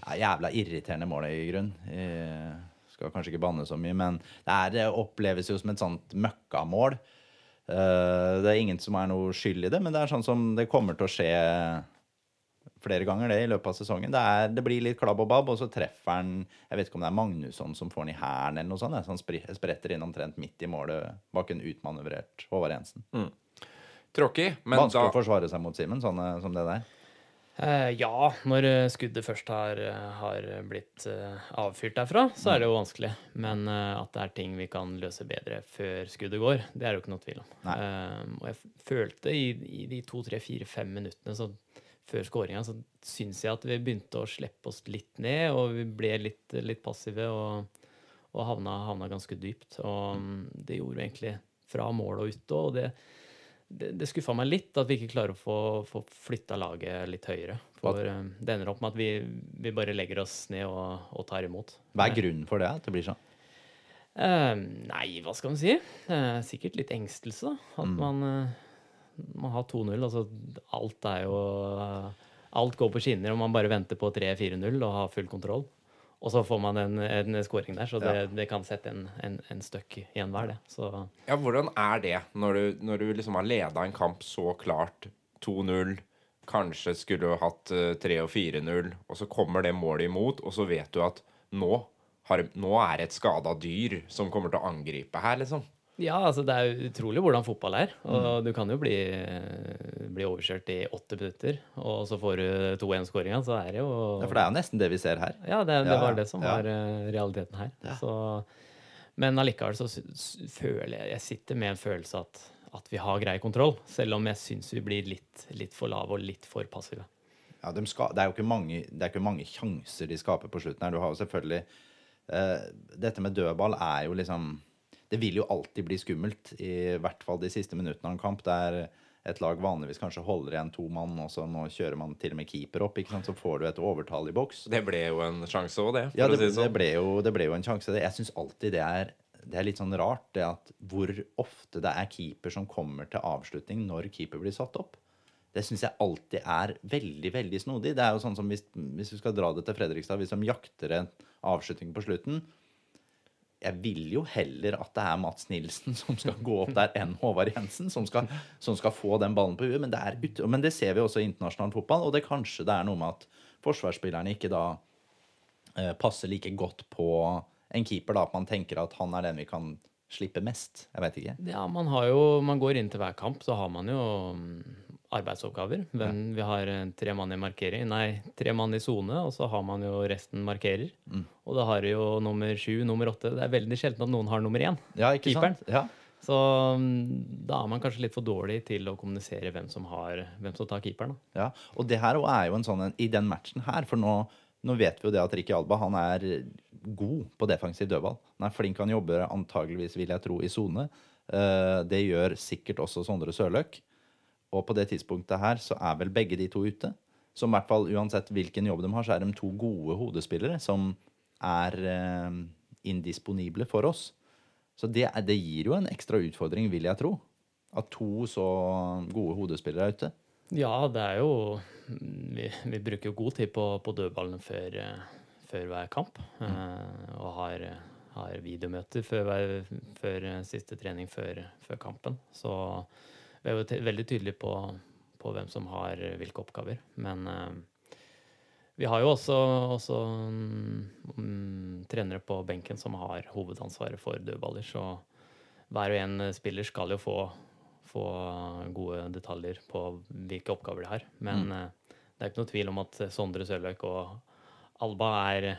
Ja, jævla irriterende mål, i grunn. Jeg skal kanskje ikke banne så mye, men det, er, det oppleves jo som et sånt møkkamål. Eh, Det er ingen som er noe skyld i det, men det er sånn som det kommer til å skje flere ganger det i løpet av sesongen. Det, er, det blir litt klabb og babb, og så treffer han Jeg vet ikke om det er Magnusson som får den i hælen, eller noe sånt. Så han spretter inn omtrent midt i målet bak en utmanøvrert Håvard Jensen. Tråkig, men Vanskelig da å forsvare seg mot Simen, sånn eh, som det der. Eh, ja, når eh, skuddet først har, eh, har blitt avfyrt derfra, så er det jo vanskelig. Men at det er ting vi kan løse bedre før skuddet går, det er det jo ikke noe tvil om. Eh, og jeg følte i, i de to, tre, fire, fem minuttene så, før skåringa, så syns jeg at vi begynte å slippe oss litt ned, og vi ble litt, litt passive og, og havna, havna ganske dypt. Og mm, det gjorde vi egentlig fra mål og det det, det skuffa meg litt at vi ikke klarer å få, få flytta laget litt høyere. For eh, det ender opp med at vi, vi bare legger oss ned og, og tar imot. Hva er grunnen for det? At det blir sånn? Uh, nei, hva skal man si? Uh, sikkert litt engstelse, da. At man, uh, man har 2-0. Altså, alt er jo Alt går på skinner, og man bare venter på 3-4-0 og har full kontroll. Og så får man en, en scoring der, så det, Ja. det kan sette en, en, en støkk i enhver, det. Så Ja, hvordan er det når du, når du liksom har leda en kamp så klart 2-0, kanskje skulle du hatt eh, 3 og 4-0, og så kommer det målet imot, og så vet du at nå, har, nå er det et skada dyr som kommer til å angripe her, liksom. Ja, altså det er utrolig hvordan fotball er. Og du kan jo bli, bli overkjørt i åtte minutter, og så får du 2-1-skåringa, så er det jo Ja, for det er jo nesten det vi ser her. Ja, det, det Ja, var det som var eh, realiteten her. Så, men allikevel så føler jeg Jeg sitter med en følelse at, at vi har grei kontroll, selv om jeg syns vi blir litt, litt for lave og litt for passive. Ja, de ska, det er jo ikke mange, det er ikke mange sjanser de skaper på slutten her. Du har jo selvfølgelig uh, Dette med dødball er jo liksom Det vil jo alltid bli skummelt, i hvert fall de siste minuttene av en kamp, der et lag vanligvis kanskje holder igjen to mann, og så nå kjører man til og med keeper opp, så får du et overtall i boks. Det ble jo en sjanse òg, det. Ja, det, si det det, sånn. ble jo, det ble jo en sjanse. Jeg syns alltid det er, det er litt sånn rart, det at hvor ofte det er keeper som kommer til avslutning når keeper blir satt opp. Det syns jeg alltid er veldig veldig snodig. Det er jo sånn som hvis, hvis vi skal dra det til Fredrikstad, hvis de jakter en avslutning på slutten Jeg vil jo heller at det er Mats Nilsen som skal gå opp der, enn Håvard Jensen som skal, som skal få den ballen på huet. Men men det ser vi også i internasjonal fotball, og det kanskje det er noe med at forsvarsspillerne ikke da eh, passer like godt på en keeper, da, at man tenker at han er den vi kan slippe mest. Jeg vet ikke. Ja, man har jo Man går inn til hver kamp, så har man jo arbeidsoppgaver. Hvem, Vi har eh, tre mann i markering, nei, tre mann i sone, og så har man jo resten markerer. Og da har du jo nummer sju, nummer åtte. Det er veldig sjelden at noen har nummer én. Ja, ikke Keeperen. sant? Ja. Så mm, da er man kanskje litt for dårlig til å kommunisere hvem som, har, hvem som tar keeperen. Da. Ja, og det her er jo en sånn en, i den matchen her, for nå, nå vet vi jo det at Ricky Alba han er god på defensiv dødball. Han er flink, han jobber antageligvis, vil jeg tro, i sone. Eh, det gjør sikkert også Sondre Sørløk. Og på det tidspunktet her så er vel begge de to ute. Så i hvert fall uansett hvilken jobb de har, så er de to gode hodespillere som er eh, indisponible for oss. Så det, er- det gir jo en ekstra utfordring, vil jeg tro. At to så gode hodespillere er ute. Ja, det er jo mm, Vi, vi bruker jo god tid på, på dødballene før, før hver kamp. eh, og har, har videomøter før, hver, før siste trening før, før kampen. Så vi er jo veldig tydelige på, på hvem som har eh, hvilke oppgaver. Men eh, vi har jo også, også um, trenere på benken som har hovedansvaret for dødballer, så hver og en spiller skal jo få, få gode detaljer på hvilke oppgaver de har. Men mm. det er ikke noe tvil om at Sondre Sørløk og Alba er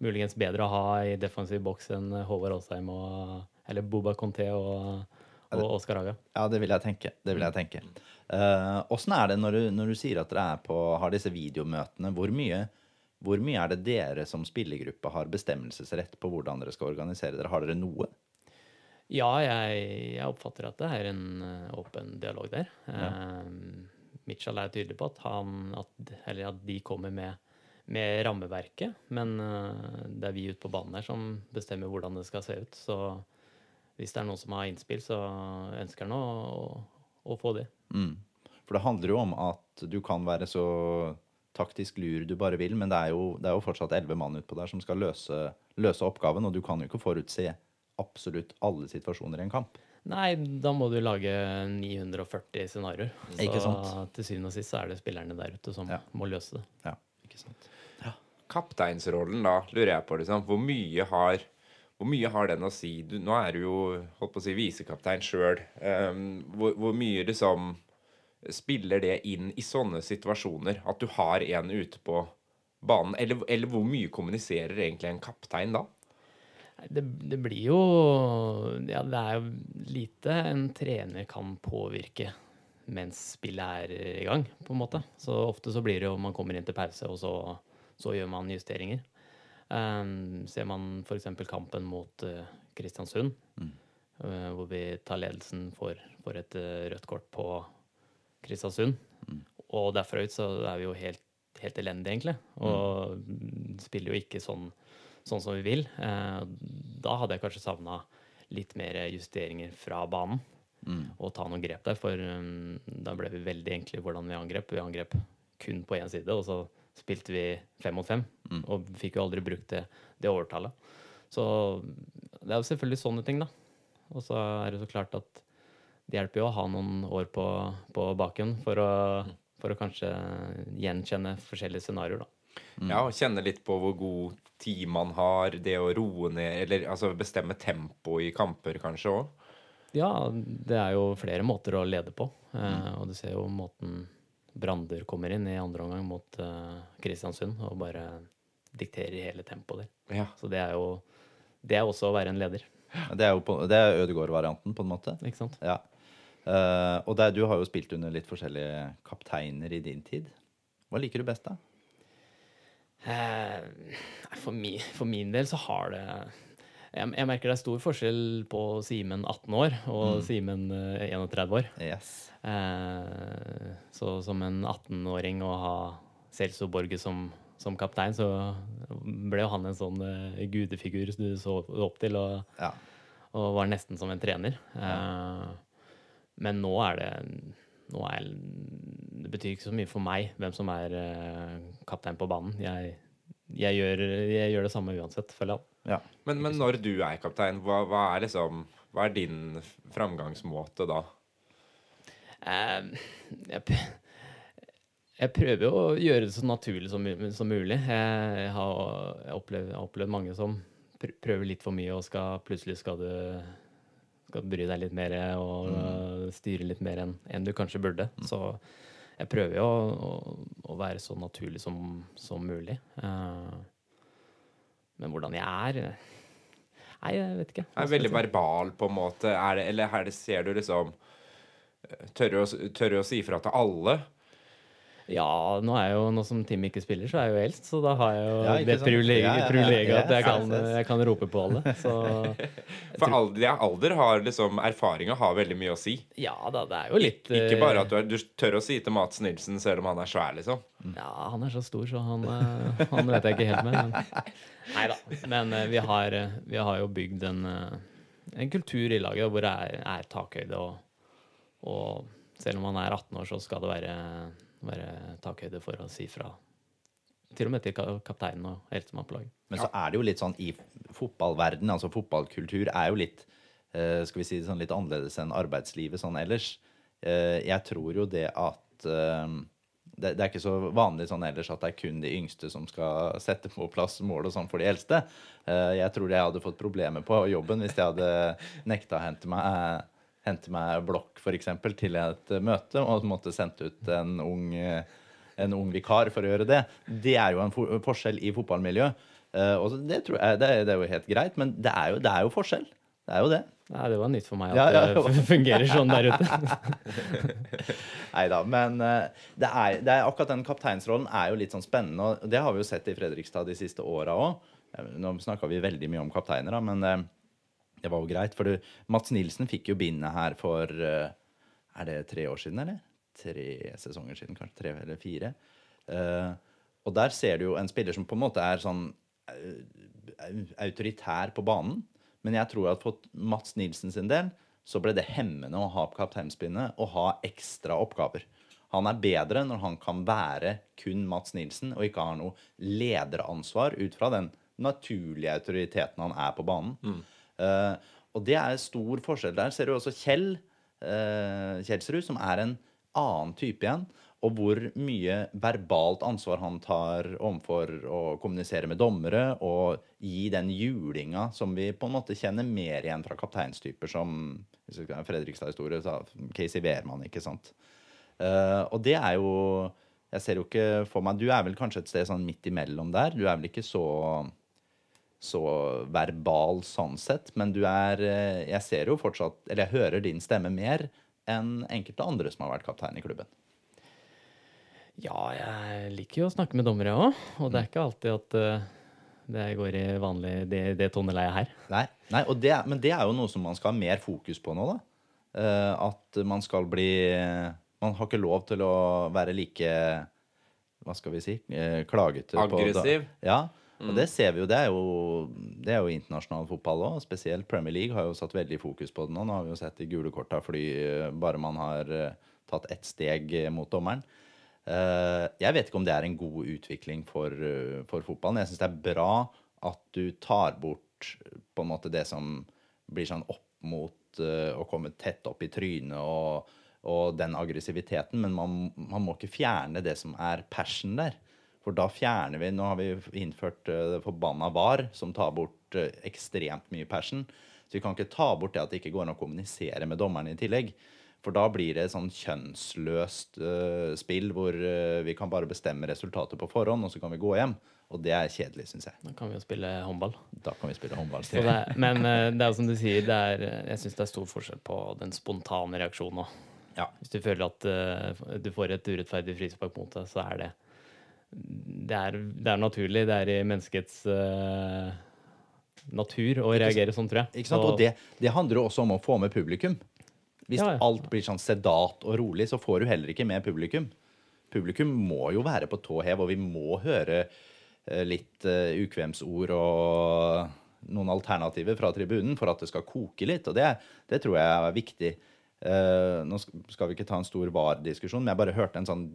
muligens bedre å ha i defensiv boks enn Håvard Aasheim og Eller Boba Conté og, og Oskar Haga. Ja, det vil jeg tenke. Det vil jeg tenke. Åssen uh, er det når du, når du sier at dere er på, har disse videomøtene? Hvor mye, hvor mye er det dere som spillergruppe har bestemmelsesrett på hvordan dere skal organisere dere? Har dere noe? Ja, jeg, jeg oppfatter at det er en eh, åpen dialog der. Eh, Mitchell er tydelig på at, han, at, eller at de kommer med, med rammeverket, men uh, det er vi ute på banen her som bestemmer hvordan det skal se ut. Så hvis det er noen som har innspill, så ønsker han å, å, å få det. Mm. For det handler jo om at du kan være så taktisk lur du bare vil, men det er jo, det er jo fortsatt elleve mann utpå der som skal løse, løse oppgaven, og du kan jo ikke forutse absolutt alle situasjoner i en kamp. Nei, da må du lage 940 scenarioer. Så Ikke sant? til syvende og sist så er det spillerne der ute som Ja. må løse det. Ja, ikke sant? Kapteinsrollen, da, lurer jeg på. liksom, Hvor mye har, hvor mye har den å si? Du, nå er du jo holdt på å si visekaptein sjøl. hvor, hvor mye liksom spiller det inn i sånne situasjoner? At du har en ute på banen? Eller, eller hvor mye kommuniserer egentlig en kaptein da? Det, det blir jo Ja, det er jo lite en trener kan påvirke mens spillet er i gang, på en måte. Så ofte så blir det jo man kommer inn til pause, og så, så gjør man justeringer. Um, ser man f.eks. kampen mot uh, Kristiansund, uh, hvor vi tar ledelsen for, for et uh, rødt kort på Kristiansund. Og derfra ut så er vi jo helt, helt elendige, egentlig. Og spiller jo ikke sånn, sånn som vi vil. Da hadde jeg kanskje savna litt mer justeringer fra banen. Og ta noen grep der, for um, da ble vi veldig enkle i hvordan vi angrep. Vi angrep kun på én side, og så spilte vi fem mot fem. Og fikk jo aldri brukt det, det overtallet. Så det er jo selvfølgelig sånne ting, da. Og så er det så klart at det hjelper jo å ha noen år på, på baken for å, for å kanskje gjenkjenne forskjellige scenarioer, da. Ja, og kjenne litt på hvor god tid man har, det å roe ned Eller altså bestemme tempo i kamper, kanskje òg. Ja, det er jo flere måter å lede på. Eh, og du ser jo måten Brander kommer inn i andre omgang mot uh, Kristiansund og bare dikterer hele tempoet der. Ja. Så det er jo det er også å være en leder, Det er jo på, det er Ødegaard-varianten, på en måte. ikke sant? Ja. Uh, og der, du har jo spilt under litt forskjellige kapteiner i din tid. Hva liker du best, da? Uh, for, mi, for min del så har det jeg, jeg merker det er stor forskjell på Simen 18 år og Simen eh, 31 år. Yes. Eh, så som en 18-åring å ha Celso Borge som, som kaptein, så ble jo han en sånn eh, gudefigur du så opp til, og, Ja. og var nesten som en trener. Eh, men nå er det nå er, Det betyr ikke så mye for meg hvem som er eh, kaptein på banen. Jeg, jeg, gjør, jeg gjør det samme uansett, føler jeg. Ja. Men, men når du er kaptein, hva, hva er liksom Hva er din framgangsmåte da? Eh, jeg, jeg prøver jo å gjøre det så naturlig som, som mulig. Jeg, har jeg opplevd, jeg har opplevd mange som prøver litt for mye og skal, plutselig skal du skal bry deg litt mer og øh, styre litt mer enn enn du kanskje burde. Så jeg prøver jo å, å, å være så naturlig som, som mulig. Eh, men hvordan jeg er Nei, jeg vet ikke. Er veldig verbal, på en måte? Er det, eller er det, ser du liksom Tør du å, å si ifra til alle? Ja, nå er jo, nå som Tim ikke spiller, så er jeg jo eldst, så da har jeg jo Ja, det privilegiet Ja, ja, ja. privilegiet at jeg kan, jeg kan rope på alle. Så For alder, ja, alder har liksom Erfaringa har veldig mye å si. ja da, det er jo litt Ikke eh, bare at du, er, du tør å si til Mats Nilsen selv om han er svær, liksom. Ja, han er så stor, så han, eh, han vet jeg ikke helt med. Men, nei da. Men eh, vi har, eh, vi har jo bygd en, eh, en kultur i laget hvor det er, er takhøyde. Og, og selv om man er 18 år, så skal det være, være takhøyde for å si fra. Til og med til kapteinen og eldstemann på laget. Men så er det jo litt sånn i fotballverden, altså fotballkultur er jo litt eh, skal vi si det sånn litt annerledes enn arbeidslivet sånn ellers. Eh, Jeg tror jo det at det, det er ikke så vanlig sånn ellers at det er kun de yngste som skal sette på plass mål og sånn for de eldste. Eh, Jeg tror jeg hadde fått problemer på jobben hvis jeg hadde nekta å hente meg, hente meg blokk for eksempel, til et møte og måtte sendt ut en ung en ung vikar for å gjøre det. Det er jo en for forskjell i fotballmiljøet. Eh, det, det, er- det er jo helt greit, men det er jo, det er jo forskjell. Det er jo det. Nei, det var nytt for meg at Ja, ja, det fungerer sånn der ute. Nei da. Men eh, det er, det er akkurat den kapteinsrollen er jo litt sånn spennende. Og det har vi jo sett i Fredrikstad de siste åra òg. Nå snakka vi veldig mye om kapteiner, da, men eh, det var jo greit. For du, Mats Nilsen fikk jo bindet her for eh, Er det tre år siden, eller? Tre sesonger siden, kanskje tre eller fire. Eh, og der ser du jo en spiller som på en måte er sånn eh, autoritær på banen. Men jeg tror at for Mats Nilsen sin del så ble det hemmende å ha kapteinspinnet og ha ekstra oppgaver. Han er bedre når han kan være kun Mats Nilsen og ikke har noe lederansvar ut fra den naturlige autoriteten han er på banen. Eh, og det er stor forskjell. Der ser du også Kjell uh, Kjelsrud, som er en annen type igjen. Og hvor mye verbalt ansvar han tar overfor å kommunisere med dommere og gi den julinga som vi på en måte kjenner mer igjen fra kapteinstyper som Fredrikstad-historie, Casey Wehrmann, ikke sant. Uh, og det er jo Jeg ser jo ikke for meg Du er vel kanskje et sted sånn midt imellom der. Du er vel ikke så så verbal sånn sett, men du er eh, Jeg ser jo fortsatt Eller jeg hører din stemme mer enn enkelte andre som har vært kaptein i klubben. Ja, jeg liker jo å snakke med dommere òg, og det er ikke alltid at uh, det går i vanlig det, det toneleiet her. Nei, nei det, men det er jo noe som man skal ha mer fokus på nå, da. Uh, at man skal bli Man har ikke lov til å være like Hva skal vi si? Uh, klagete. Aggressiv. På, ja. Og det ser vi jo. Det er jo, det er jo internasjonal fotball òg. Spesielt Premier League har jo satt veldig fokus på det nå. Nå har vi jo sett de gule korta fordi bare man har tatt ett steg mot dommeren. Eh, jeg vet ikke om det er en god utvikling for, eh, for fotballen. Jeg syns det er bra at du tar bort på en måte det som blir sånn opp mot å komme tett opp i trynet og, og den aggressiviteten, men man, man, må ikke fjerne det som er passion der. For da fjerner vi Nå har vi innført det forbanna VAR, som tar bort ekstremt mye passion. Så vi kan ikke ta bort det at det ikke går an å kommunisere med dommerne i tillegg. For da blir det et sånn kjønnsløst uh, spill hvor uh, vi kan bare bestemme resultatet på forhånd, og så kan vi gå hjem. Og det er kjedelig, syns jeg. Da kan vi jo spille håndball. Da kan vi spille håndball. Det, men uh, det er jo som du sier, er, jeg syns det er stor forskjell på den spontane reaksjonen òg. Ja. Hvis du føler at du får et urettferdig frispark mot deg, så er det det er, det er, naturlig. Det er i menneskets natur å reagere sånn, tror jeg. Ikke sant? Og det, det handler jo også om å få med publikum. Hvis ja, ja. alt blir sånn sedat og rolig, så får du heller ikke med publikum. Publikum må jo være på tå hev, og vi må høre uh, litt uh, ukvemsord og noen alternativer fra tribunen for at det skal koke litt. Og det, det tror jeg er viktig. Uh, nå skal vi ikke ta en stor VAR-diskusjon, men jeg bare hørte en sånn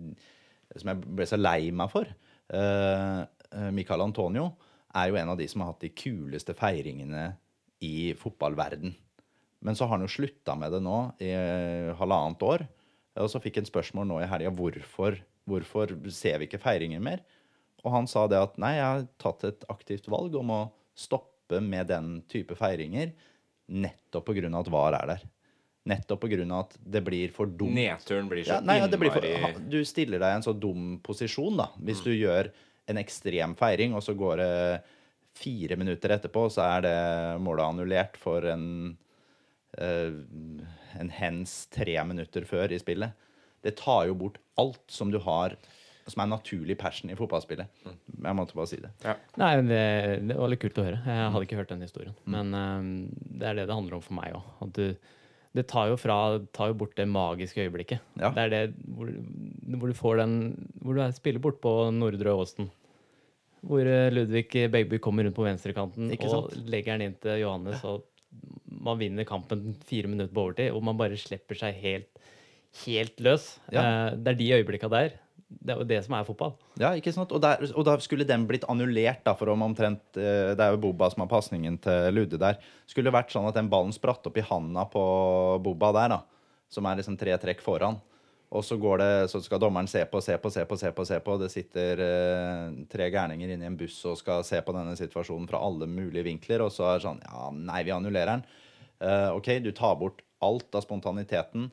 som jeg ble så lei meg for. Michael Antonio er jo en av de som har hatt de kuleste feiringene i fotballverden. Men så har han jo slutta med det nå i eh, halvannet år. Og så fikk han spørsmål nå i helga hvorfor, hvorfor ser vi ikke feiringer mer. Og han sa det at nei, jeg har tatt et aktivt valg om å stoppe med den type feiringer nettopp pga. at VAR er der. Nettopp pga. at det blir for dumt. Nedturen blir så ja, nei, innmari for, Du stiller deg i en så dum posisjon da, hvis mm. du gjør en ekstrem feiring, og så går det fire minutter etterpå, så er det målet annullert for en en hens tre minutter før i spillet. Det tar jo bort alt som du har som er naturlig passion i fotballspillet. Jeg måtte bare si det. Ja. Nei, det, det, var litt kult å høre. Jeg hadde ikke hørt den historien. Mm. Men um, det er det det handler om for meg òg. Det tar jo, fra, tar jo bort det magiske øyeblikket. Ja. Det er det hvor, hvor, du får den Hvor du spiller bort på Nordre Åsen. Hvor eh, Ludvig Begby kommer rundt på venstrekanten og legger den inn til Johannes. og man vinner kampen fire minutter på overtid, og man bare slipper seg helt, helt løs. Ja. Eh, det er de øyeblikka der. Det er jo det som er fotball. Ja, ikke sant? Og, der, og da skulle den blitt annullert, da, for om omtrent eh, Det er jo Boba som har pasningen til Ludde der. Skulle det vært sånn at den ballen spratt opp i handa på Boba der, da, som er liksom tre trekk foran. Og så, går det, så skal dommeren se på, se på, se på, se på. se på. Det sitter eh, tre gærninger inne i en buss og skal se på denne situasjonen fra alle mulige vinkler. Og så er det sånn Ja, nei, vi annullerer den. Uh, OK, du tar bort alt av spontaniteten,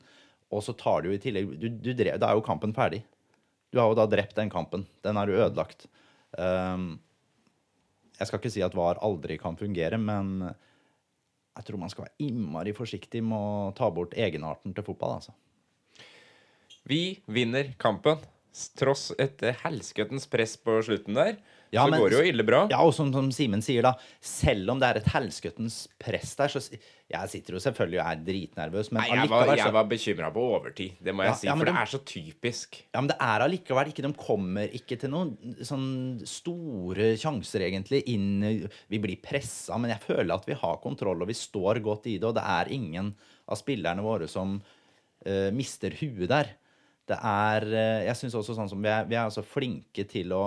og så tar du i tillegg du, du drev, Da er jo kampen ferdig. Du har jo da drept den kampen. Den er jo ødelagt. Um, jeg skal ikke si at VAR aldri kan fungere, men jeg tror man skal være innmari forsiktig med å ta bort egenarten til fotball. altså. Vi vinner kampen. Tross et helskøttens press på slutten der. Ja, så men, går det jo ille bra. Ja, og som, som Simen sier, da, selv om det er et helskøttens press der, så Jeg sitter jo selvfølgelig og er dritnervøs, men Nei, jeg var, jeg var bekymra på overtid. Det må jeg ja, si, ja, for de, det er så typisk. Ja, men det er allikevel ikke De kommer ikke til noen sånn store sjanser, egentlig, inn Vi blir pressa, men jeg føler at vi har kontroll, og vi står godt i det, og det er ingen av spillerne våre som uh, mister huet der. Det er uh, Jeg syns også sånn som vi er, vi er altså flinke til å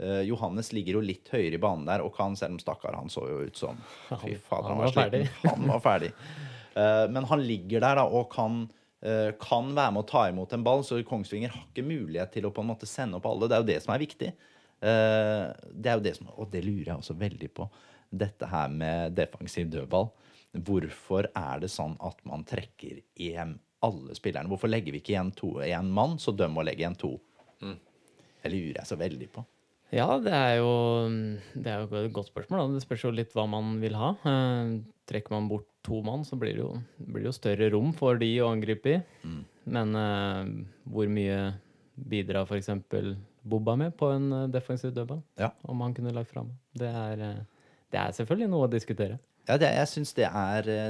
Uh, Johannes ligger jo litt høyere i banen der, og kan, selv om stakkar, han så jo ut som Fy fader, han, han, var ferdig. Han var ferdig. Uh, men han ligger der da, og kan, uh, kan, være med å ta imot en ball, så Kongsvinger har ikke mulighet til å på en måte sende opp alle. Det er jo det som er viktig. det er jo det som, Og det lurer jeg også veldig på. Dette her med defensiv dødball. Hvorfor er det sånn at man trekker igjen alle spillerne. Hvorfor legger vi ikke igjen to, én mann, så de må legge igjen to? Det lurer jeg så veldig på. Ja, det er jo det er jo et godt spørsmål. Da. Det spørs jo litt hva man vil ha. Eh, trekker man bort to mann, så blir det jo, blir det jo større rom for de å angripe i. Men eh, hvor mye bidrar f.eks. Bobba med på en eh, defensiv dødball? Ja. Om han kunne lagt fram? Det, er, eh, det er selvfølgelig noe å diskutere. Ja, det, jeg syns det,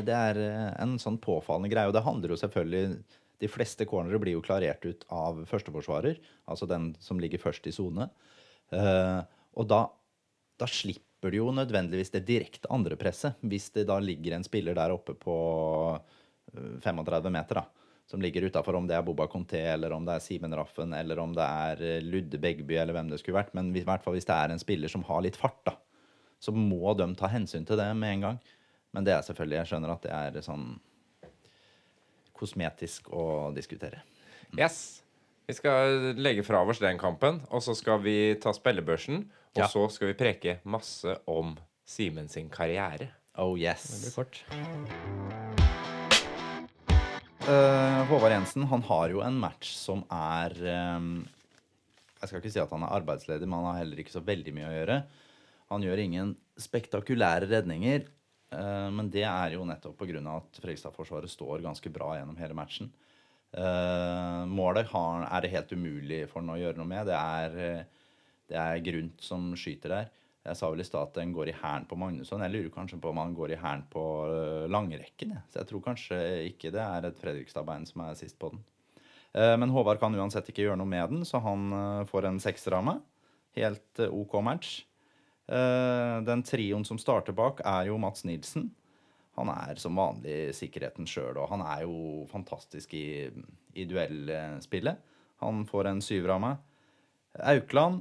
det er eh, en sånn påfallende greie. Og det handler jo selvfølgelig De fleste cornere blir jo klarert ut av førsteforsvarer, altså den som ligger først i sone. Eh, og da, da slipper du jo nødvendigvis det direkte andre presset, hvis det da ligger en spiller der oppe på eh, 35 meter, da. Som ligger utafor, om det er Boba Conté, eller om det er Simen Raffen, eller om det er eh, Ludde Begby, eller hvem det skulle vært. Men i hvert fall hvis det er en spiller som har litt fart, da så må de ta hensyn til det med en gang. Men det er selvfølgelig, jeg skjønner at det er sånn kosmetisk å diskutere. Yes. Vi skal legge fra oss den kampen, og så skal vi ta spillebørsen. Og Ja. så skal vi preke masse om Simen sin karriere. Oh Det yes. blir kort. Uh, Håvard Jensen han har jo en match som er eh, Jeg skal ikke si at han er arbeidsledig, men han har heller ikke så veldig mye å gjøre. Han gjør ingen spektakulære redninger, uh, men det er jo nettopp pga. at Fredrikstad-forsvaret står ganske bra gjennom hele matchen. Eh, målet har, er det helt umulig for den å gjøre noe med. Det er, eh, det er Grunt som skyter der. Jeg sa vel i stad at den går i hæren på Magnusson. Jeg lurer kanskje på om han går i hæren på eh, langrekken. Så jeg tror kanskje ikke det er et Fredrikstad-bein som er sist på den. Men Håvard kan uansett ikke gjøre noe med den, så han får en seksramme. Helt OK match. Den trioen som starter bak, er jo Mats Nilsen. Han er som vanlig sikkerheten sjøl, og han er jo fantastisk i, i duellspillet. Han får en syver av meg. Aukland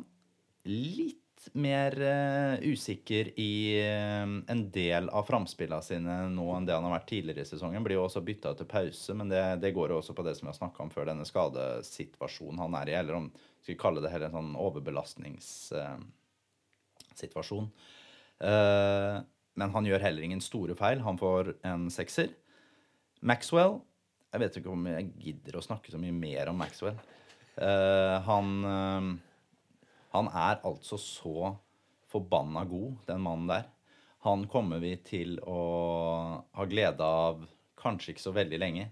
litt mer uh, usikker i uh, en del av framspillene sine nå enn det han har vært tidligere i sesongen. Blir jo også bytta til pause, men det, det går jo også på det som vi har snakka om før, denne skadesituasjonen han er i, eller om skal vi kalle det heller en sånn overbelastningssituasjon. Eh, men han gjør heller ingen store feil. Han får en sekser. Maxwell Jeg vet ikke om jeg gidder å snakke så mye mer om Maxwell. Uh, han uh, han er altså så forbanna god, den mannen der. Han kommer vi til å ha glede av kanskje ikke så veldig lenge.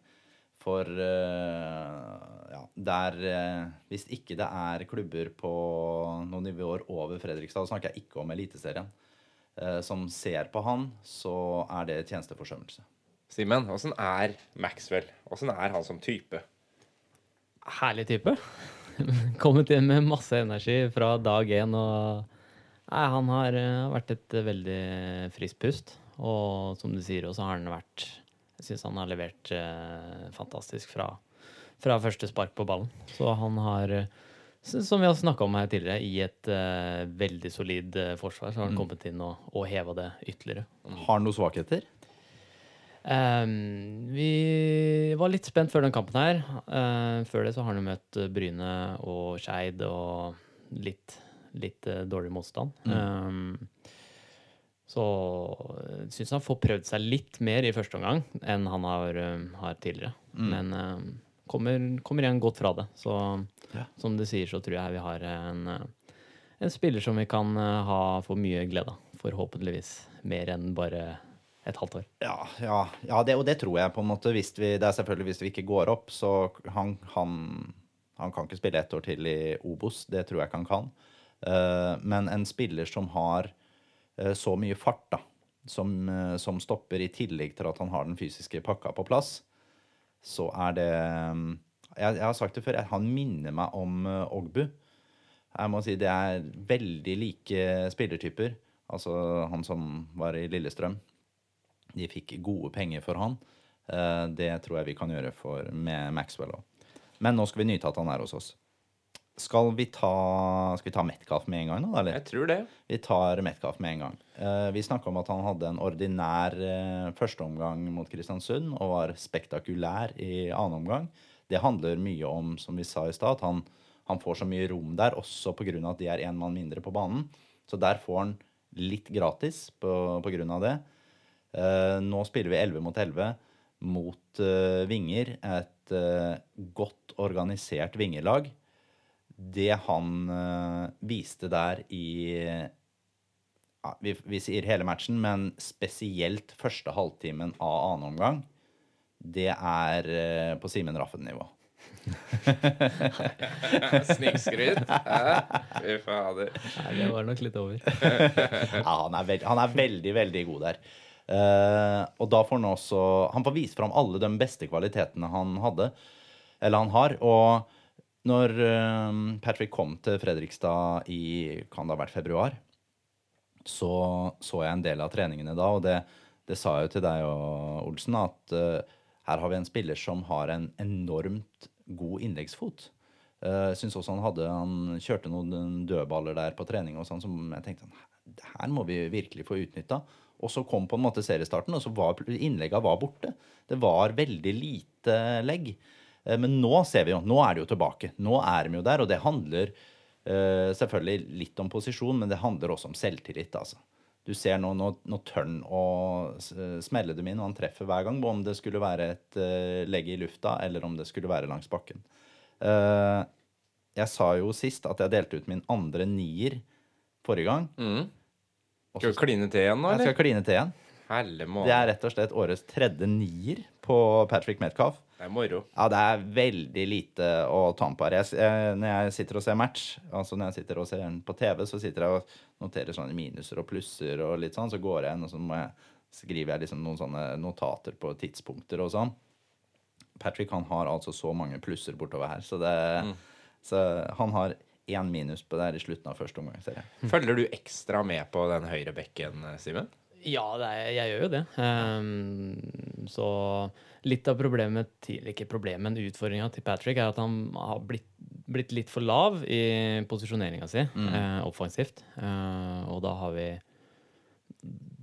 For uh, ja, der uh, Hvis ikke det er klubber på noen nivåer over Fredrikstad, da snakker jeg ikke om Eliteserien, som ser på han, så er det tjenesteforsømmelse. Simen, åssen er Maxwell? Åssen er han som type? Herlig type. Kommet inn med masse energi fra dag én. Og nei, han har eh, vært et veldig friskt pust. Og som du sier, også har han vært Jeg syns han har levert eh, fantastisk fra, fra første spark på ballen. Så han har, eh, som vi har snakka om her tidligere, i et uh, veldig solid uh, forsvar, så har han kommet inn og, og heva det ytterligere. Har han noen svakheter? Um, vi var litt spent før den kampen her. Uh, før det så har han møtt eh, Bryne og Skeid og litt, litt dårlig motstand. Ehm, så jeg syns han får prøvd seg litt mer i første omgang enn han har, har tidligere. Men eh, kommer, kommer igjen godt fra det. Så Ja. som du sier, så tror jeg vi har en, eh, en spiller som vi kan eh, ha for mye glede av. Forhåpentligvis mer enn bare et halvt år. Ja, ja, ja det, og det tror jeg på en måte. Hvis vi, det er selvfølgelig hvis vi ikke går opp, så han, han, han kan ikke spille ett år til i Obos. Det tror jeg ikke han kan. Uh, men en spiller som har uh, så mye fart, da, som, uh, som stopper i tillegg til at han har den fysiske pakka på plass, så er det Jeg, jeg har sagt det før, han minner meg om eh, Ogbu. Jeg må si det er veldig like spillertyper. Altså han som var i Lillestrøm. De fikk gode penger for han. Eh, Det tror jeg vi kan gjøre for, med Maxwell òg. Men nå skal vi nyte at han er hos oss. Skal vi ta, skal vi ta Metcalf med en gang, nå? Eller? Jeg tror det. Vi tar Metcalf med en gang. Eh, vi snakka om at han hadde en ordinær eh, førsteomgang mot Kristiansund og var spektakulær i annen omgang. Det handler mye om, som vi sa i stad, at han, han får så mye rom der, også pga. at de er én mann mindre på banen. Så der får han litt gratis på, av det. Eh, nå spiller vi 11 mot 11. mot uh, vinger, et uh, godt organisert vingerlag. Det han eh, viste der i ja, vi, vi sier hele matchen, men spesielt første halvtimen av annen omgang, det er eh, på Simen Raffen-nivå. Snikskryt. Fy fader. Nei, det var nok litt over. Ja, han er, veld, han er veldig, veldig god der. Uh, og da får han også Han får vist fram alle de beste kvalitetene han hadde, eller han har. Og når eh, Patrick kom til Fredrikstad i kan det ha vært februar, så så jeg en del av treningene da, og det, det sa jeg jo til deg og Olsen, at uh, her har vi en spiller som har en enormt god innleggsfot. Uh, jeg synes også han hadde Han kjørte noen dødballer der på trening og sånn som jeg tenkte her må vi virkelig få utnytta. Og så kom på en måte seriestarten, og så var innlegga var borte. Det var veldig lite legg. Eh, Men nå ser vi jo, nå er det jo tilbake. Nå er de jo der, og det handler eh, selvfølgelig litt om posisjon, men det handler også om selvtillit. altså. Du ser nå, nå, nå tør han å s- smelle dem inn, og han treffer hver gang. Om det skulle være et legge legg i lufta, eller om det skulle være langs bakken. Eh, jeg sa jo sist at jeg delte ut min andre nier forrige gang. Mm. Skal du kline til igjen nå, eller? jeg skal kline til igjen. Det er rett og slett årets tredje nier på Patrick Metcalf. Det er moro. Ja, det er veldig lite å ta med på her. Jeg, når jeg sitter og ser match, altså når jeg sitter og ser den på TV, så sitter jeg og noterer sånne minuser og plusser og litt sånn. Så går jeg inn og så jeg, skriver jeg liksom noen sånne notater på tidspunkter og sånn. Patrick han har altså så mange plusser bortover her, så, det, så han har én minus på det her i slutten av første omgang. Følger du ekstra med på den høyre bekken, Simen? Ja, det er, jeg gjør jo det. Um, så litt av problemet til, Ikke problemet, men utfordringa til Patrick er at han har blitt, blitt litt for lav i posisjoneringa si eh, offensivt. Uh, og da har vi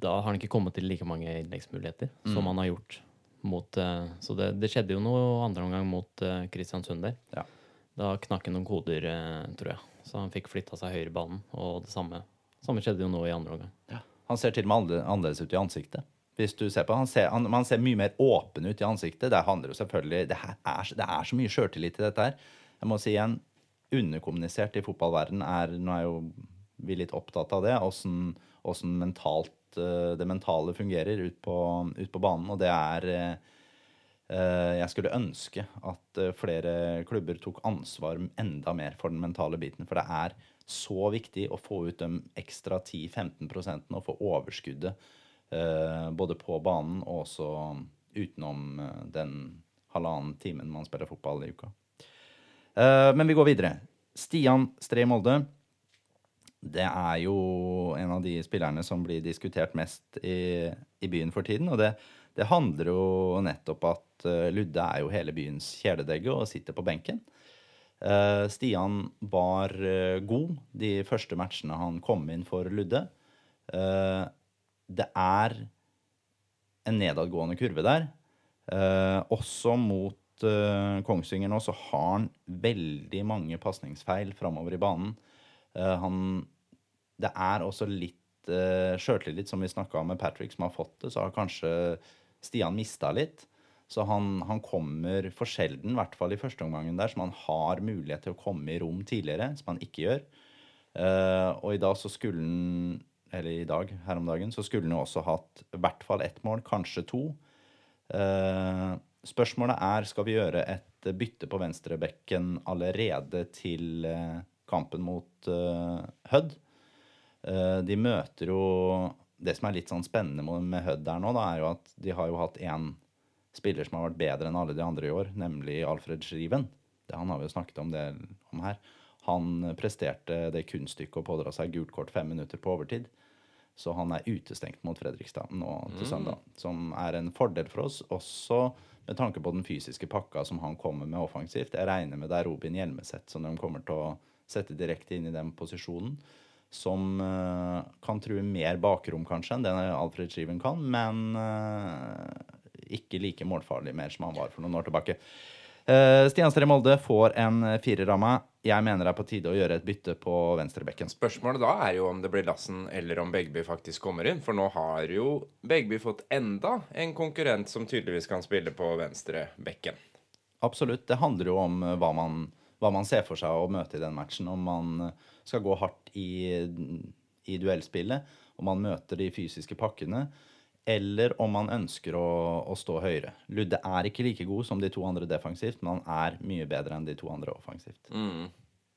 Da har han ikke kommet til like mange innleggsmuligheter som han har gjort mot uh, Så det, det skjedde jo noe andre omgang mot Kristiansund der. Ja. Da knakk han noen koder, tror jeg. Så han fikk flytta seg høyre i banen. Og det samme, samme skjedde jo nå i andre omgang. Han ser til og med annerledes ut i ansiktet. Hvis du ser på, han ser, han, Man ser mye mer åpen ut i ansiktet. Det handler jo selvfølgelig Det, er, det er så mye sjøltillit i dette her. Jeg må si igjen, underkommunisert i fotballverden er Nå er jo vi litt opptatt av det. Åssen eh, det mentale fungerer ut på, ut på banen. Og det er eh, Jeg skulle ønske at eh, flere klubber tok ansvar enda mer for den mentale biten. For det er så viktig å få ut de ekstra 10-15 og få overskuddet eh, både på banen og også utenom eh, den halvannen timen man spiller fotball i uka. Eh, men vi går videre. Stian Stree Molde. Det er jo en av de spillerne som blir diskutert mest i, i byen for tiden. Og det, det handler jo nettopp at eh, Ludde er jo hele byens kjæledegge og sitter på benken. Eh, Stian var eh, god de første matchene han kom inn for Ludde. Eh, det er en nedadgående kurve der. Også mot Kongsvinger nå så har han veldig mange pasningsfeil framover i banen. Han Det er også litt sjøltillit, som vi snakka om med Patrick, som har fått det. Så har kanskje Stian mista litt. Så han, han kommer for sjelden, i hvert fall i første omgangen der, som han har mulighet til å komme i rom tidligere, som han ikke gjør. Uh, og i dag så skulle han Eller i dag, her om dagen, så skulle han jo også hatt i hvert fall ett mål, kanskje to. Uh, spørsmålet er skal vi gjøre et bytte på venstrebekken allerede til uh, kampen mot Hødd. De møter jo Det som er litt sånn spennende med Hødd der nå, da, er jo at de har jo hatt én spiller som har vært bedre enn alle de andre i år, nemlig Alfred Schriven. Det, han har vi jo snakket om det om her. Han presterte det kunststykket å pådra seg gult kort fem minutter på overtid. Så han er utestengt mot Fredrikstad nå til søndag. Som er en fordel for oss, også med tanke på den fysiske pakka som han kommer med offensivt. Jeg regner med det er Robin Hjelmeset som de kommer til å sette direkte inn i den posisjonen. Som uh, kan true mer bakrom, kanskje, enn det Alfred Schriven kan. Men eh, ikke like målfarlig mer som han var for noen år tilbake. Uh, Stian Stree Molde får en firer av meg. Jeg mener det er på tide å gjøre et bytte på venstrebekken. Spørsmålet da er jo om det blir Lassen eller om Begby faktisk kommer inn. For nå har jo Begby fått enda en konkurrent som tydeligvis kan spille på venstrebekken. Absolutt. Det handler jo om hva man, hva man ser for seg å møte i den matchen. Om man skal gå hardt i, i duellspillet, om man møter de fysiske pakkene eller om han ønsker å, å, stå høyere. Ludde er ikke like god som de to andre defensivt, men han er mye bedre enn de to andre offensivt. Mm.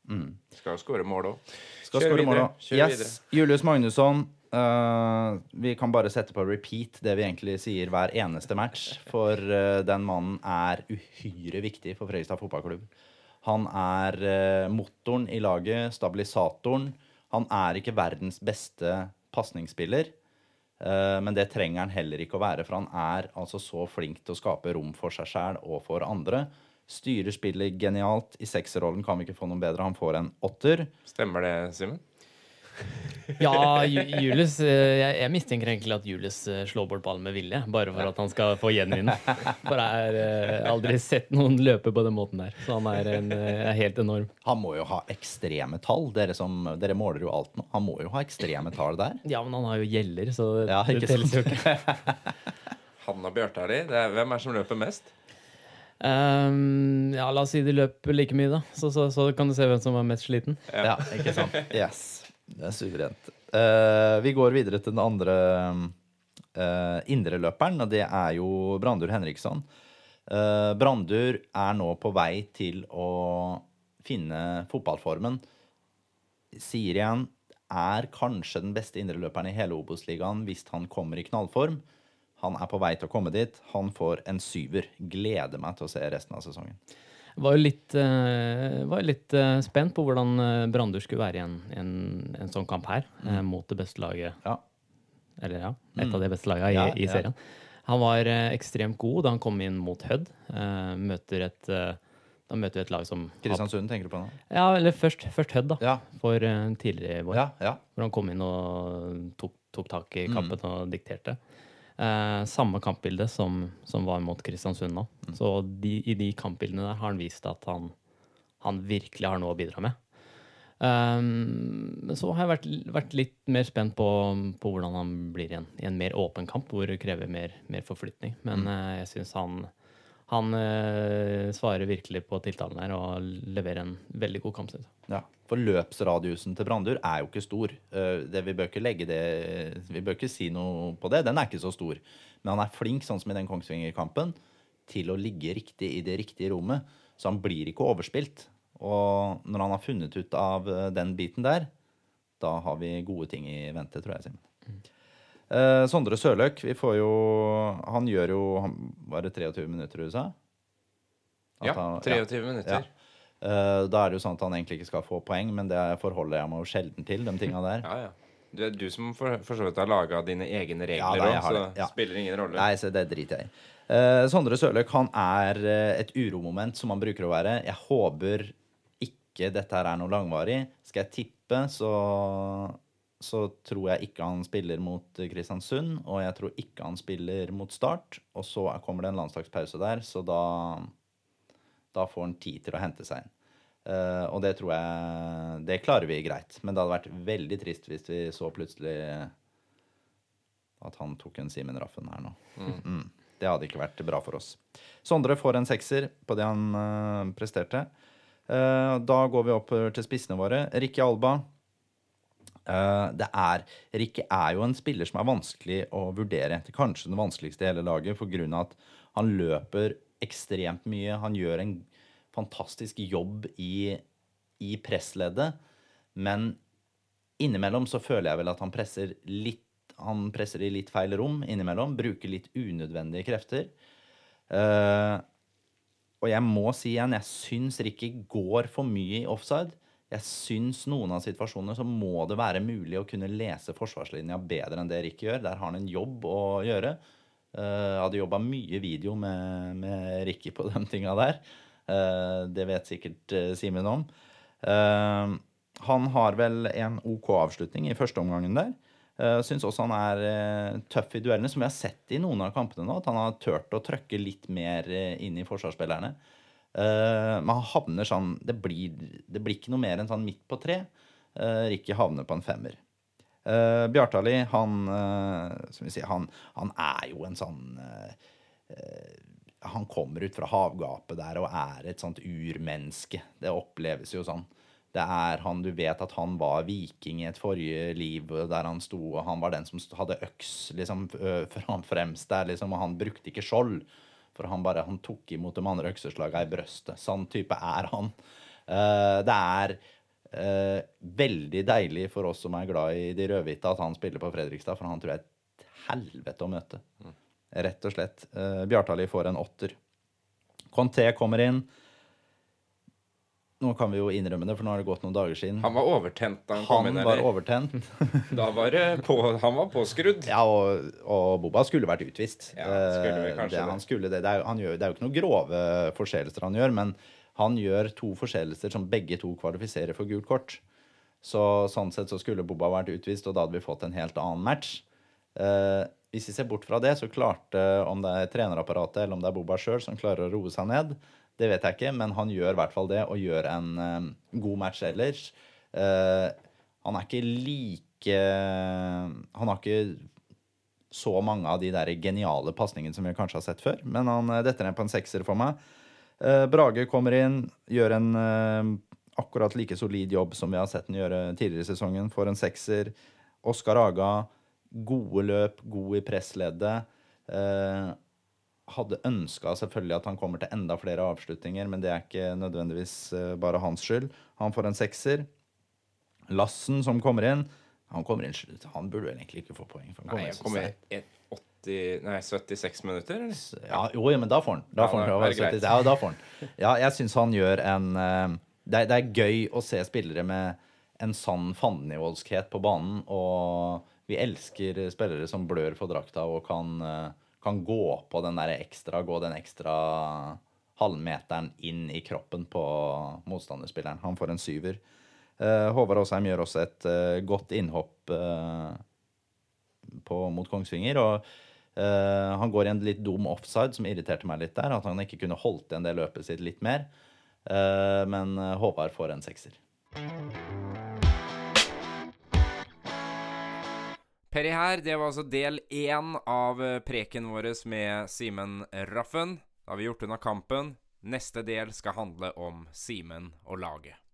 Mm. Skal jo skåre mål òg. Kjør videre. Yes. Videre. Julius Magnusson. Uh, vi kan bare sette på repeat det vi egentlig sier hver eneste match. For uh, den mannen er uhyre viktig for Fredrikstad fotballklubb. Han er uh, motoren i laget, stabilisatoren. Han er ikke verdens beste pasningsspiller. Eh, men det trenger han heller ikke å være, for han er altså så flink til å skape rom for seg sjæl og for andre. Styrer spillet genialt. I sekserrollen kan vi ikke få noen bedre. Han får en åtter. Stemmer det, Simen? Ja, Julius eh, jeg, jeg, mistenker egentlig at Julius eh, slår bort ballen med vilje. Bare for at han skal få gjenvinne. For jeg har eh, aldri sett noen løpe på den måten der. Så han er, en, er, helt enorm. Han må jo ha ekstreme tall. Dere, som, dere måler jo alt nå. Han må jo ha ekstreme tall der. Ja, men han har jo gjeller, så ja, det telles jo ikke. han og Bjørtali, hvem er det som løper mest? Um, ja, la oss si de løper like mye, da. Så, så, så kan du se hvem som var mest sliten. Ja, ja ikke sant. Yes. Det er suverent. Uh, vi går videre til den andre uh, indreløperen, og det er jo Brandur Henriksson. Uh, Brandur er nå på vei til å finne fotballformen. Sier igjen er kanskje den beste indreløperen i hele Obos-ligaen hvis han kommer i knallform. Han er på vei til å komme dit. Han får en syver. Gleder meg til å se resten av sesongen. Var jo litt, uh, var litt uh, spent på hvordan uh, Brandur skulle være i en, en, en, sånn kamp her, mm. mot det beste laget. Ja. Eller ja, et mm. av de beste lagene i, ja, i serien. Han var ekstremt god da han kom inn mot Hødd. møter et da møter vi et lag som Kristiansund tenker du på nå? Ja, eller først, først Hødd, da. Ja. For tidligere i vår. Ja, ja. Hvor han kom inn og tok, tok tak i mm. kampen mm. og dikterte. Eh, samme kampbilde som, som, var mot Kristiansund nå. Mm. Så de, i de kampbildene der har han vist at han, han virkelig har noe å bidra med. Um, så har jeg vært, vært, litt mer spent på, på hvordan han blir igjen. i en, mer åpen kamp, hvor det krever mer, mer forflytning. Men mm. uh, jeg syns han, han uh, svarer virkelig på tiltalen her og leverer en veldig god kamp. Ja, for løpsradiusen til Brandur er jo ikke stor. Uh, det, vi bør ikke legge det Vi bør ikke si noe på det. Den er ikke så stor. Men han er flink, sånn som i den Kongsvinger-kampen, til å ligge riktig i det riktige rommet. Så han blir ikke overspilt. Og når han har funnet ut av uh, den biten der, da har vi gode ting i vente, tror jeg, Simen. Mm. Sondre Sørløk, vi får jo Han gjør jo han, Var det 23 minutter du sa? ja, 23 ja, minutter. Ja. Uh, da er det jo sånn at han egentlig ikke skal få poeng, men det forholder jeg meg jo sjelden til. de tinga der. ja, ja. Du er du som for, for så vidt har laga dine egne regler òg, ja, så det ja. spiller ingen rolle. Nei, så det driter jeg i. Uh, Sondre Sørløk han er et uromoment, som han bruker å være. Jeg håper ikke dette her er noe langvarig. Skal jeg tippe, så så tror jeg ikke han spiller mot Kristiansund, og jeg tror ikke han spiller mot Start. Og så kommer det en landslagspause der, så da, da får han tid til å hente seg inn. Uh, og det tror jeg Det klarer vi greit. Men det hadde vært veldig trist hvis vi så plutselig at han tok en Simen Raffen her nå. Mm. Mm. Det hadde ikke vært bra for oss. Sondre får en sekser på det han uh, presterte. Uh, da går vi opp til spissene våre. Rikke Alba det er Rikke er jo en spiller som er vanskelig å vurdere. Det er kanskje den vanskeligste i hele laget pga. at han løper ekstremt mye. Han gjør en fantastisk jobb i, i pressleddet. Men innimellom så føler jeg vel at han presser litt Han presser i litt feil rom innimellom. Bruker litt unødvendige krefter. Uh, og jeg må si igjen, jeg syns Ricky går for mye i offside jeg syns noen av situasjonene så må det være mulig å kunne lese forsvarslinja bedre enn det Ricky gjør. Der har han en jobb å gjøre. Uh, jeg hadde jobba mye video med, med Ricky på de tinga der. Uh, det vet sikkert uh, Simen om. Han har vel en OK avslutning i første omgangen der. Syns også han er tøff i duellene, som vi har sett i noen av kampene nå. At han har turt å trøkke litt mer inn i forsvarsspillerne. Eh, men han havner sånn det blir, det blir ikke noe mer enn sånn midt på tre. Ricky havner på en femmer. Uh, Bjartali, han, uh, vi sier, han, han er jo en sånn Han kommer ut fra havgapet der og er et sånt urmenneske. Det oppleves jo sånn. Det er han, Du vet at han var viking i et forrige liv der han sto, og han var den som hadde øks liksom, fremst der, liksom, og han brukte ikke skjold. For han bare han tok imot de andre økseslagene i brøstet. Sånn type er han. Uh, det er uh, veldig deilig for oss som er glad i de rødhvite, at han spiller på Fredrikstad, for han tror jeg er et helvete å møte. Mm. Rett og slett. Eh, Bjartali får en åtter. Conté kommer inn. Nå kan vi jo innrømme det, for nå har det gått noen dager siden. Han var overtent da han, kom inn? Han var overtent. da var det på, han var påskrudd? Ja, og, og Boba skulle vært utvist. Ja, skulle vi kanskje det, han skulle det. Det er, han gjør, det er jo ikke noen grove forseelser han gjør, men han gjør to forseelser som begge to kvalifiserer for gult kort. Så sånn sett så skulle Boba vært utvist, og da hadde vi fått en helt annen match. Eh, hvis vi ser bort fra det, så klarte, om det er trenerapparatet eller om det er Boba sjøl som klarer å roe seg ned, det vet jeg ikke, men han gjør i hvert fall det, og gjør en eh, god match ellers. Eh, han er ikke like Han har ikke så mange av de der geniale pasningene som vi kanskje har sett før, men han uh, detter ned på en sekser for meg. Uh, Brage kommer inn, gjør en akkurat like solid jobb som vi har sett den gjøre tidligere i sesongen. Får en sekser. Oskar Aga, gode løp, god i pressleddet. Uh, hadde ønska selvfølgelig at han kommer til enda flere avslutninger, men det er ikke nødvendigvis eh, bare hans skyld. Han får en sekser. Lassen som kommer inn Han kommer inn slutt. Han burde egentlig ikke få poeng. For han nei, jeg kommer inn 80, nei, 76 minutter, eller? Ja, jo, men da får han. Da får han, ja, ja, da får han. Ja, jeg syns han gjør en eh, det er, det er, gøy å se spillere med en sann fandenivoldskhet på banen, og vi elsker spillere som blør for drakta og kan uh, kan gå på den der ekstra, gå den ekstra halvmeteren inn i kroppen på motstanderspilleren. Han får en syver. Uh, Håvard Aasheim gjør også et godt innhopp på, mot Kongsvinger. Og han går i en litt dum offside, som irriterte meg litt der. At han ikke kunne holdt igjen det løpet sitt litt mer. men Håvard får en sekser. Perry her, det var altså del én av eh, preken vår med Simen Raffen. Da har vi gjort unna kampen. Neste del skal handle om Simen og laget.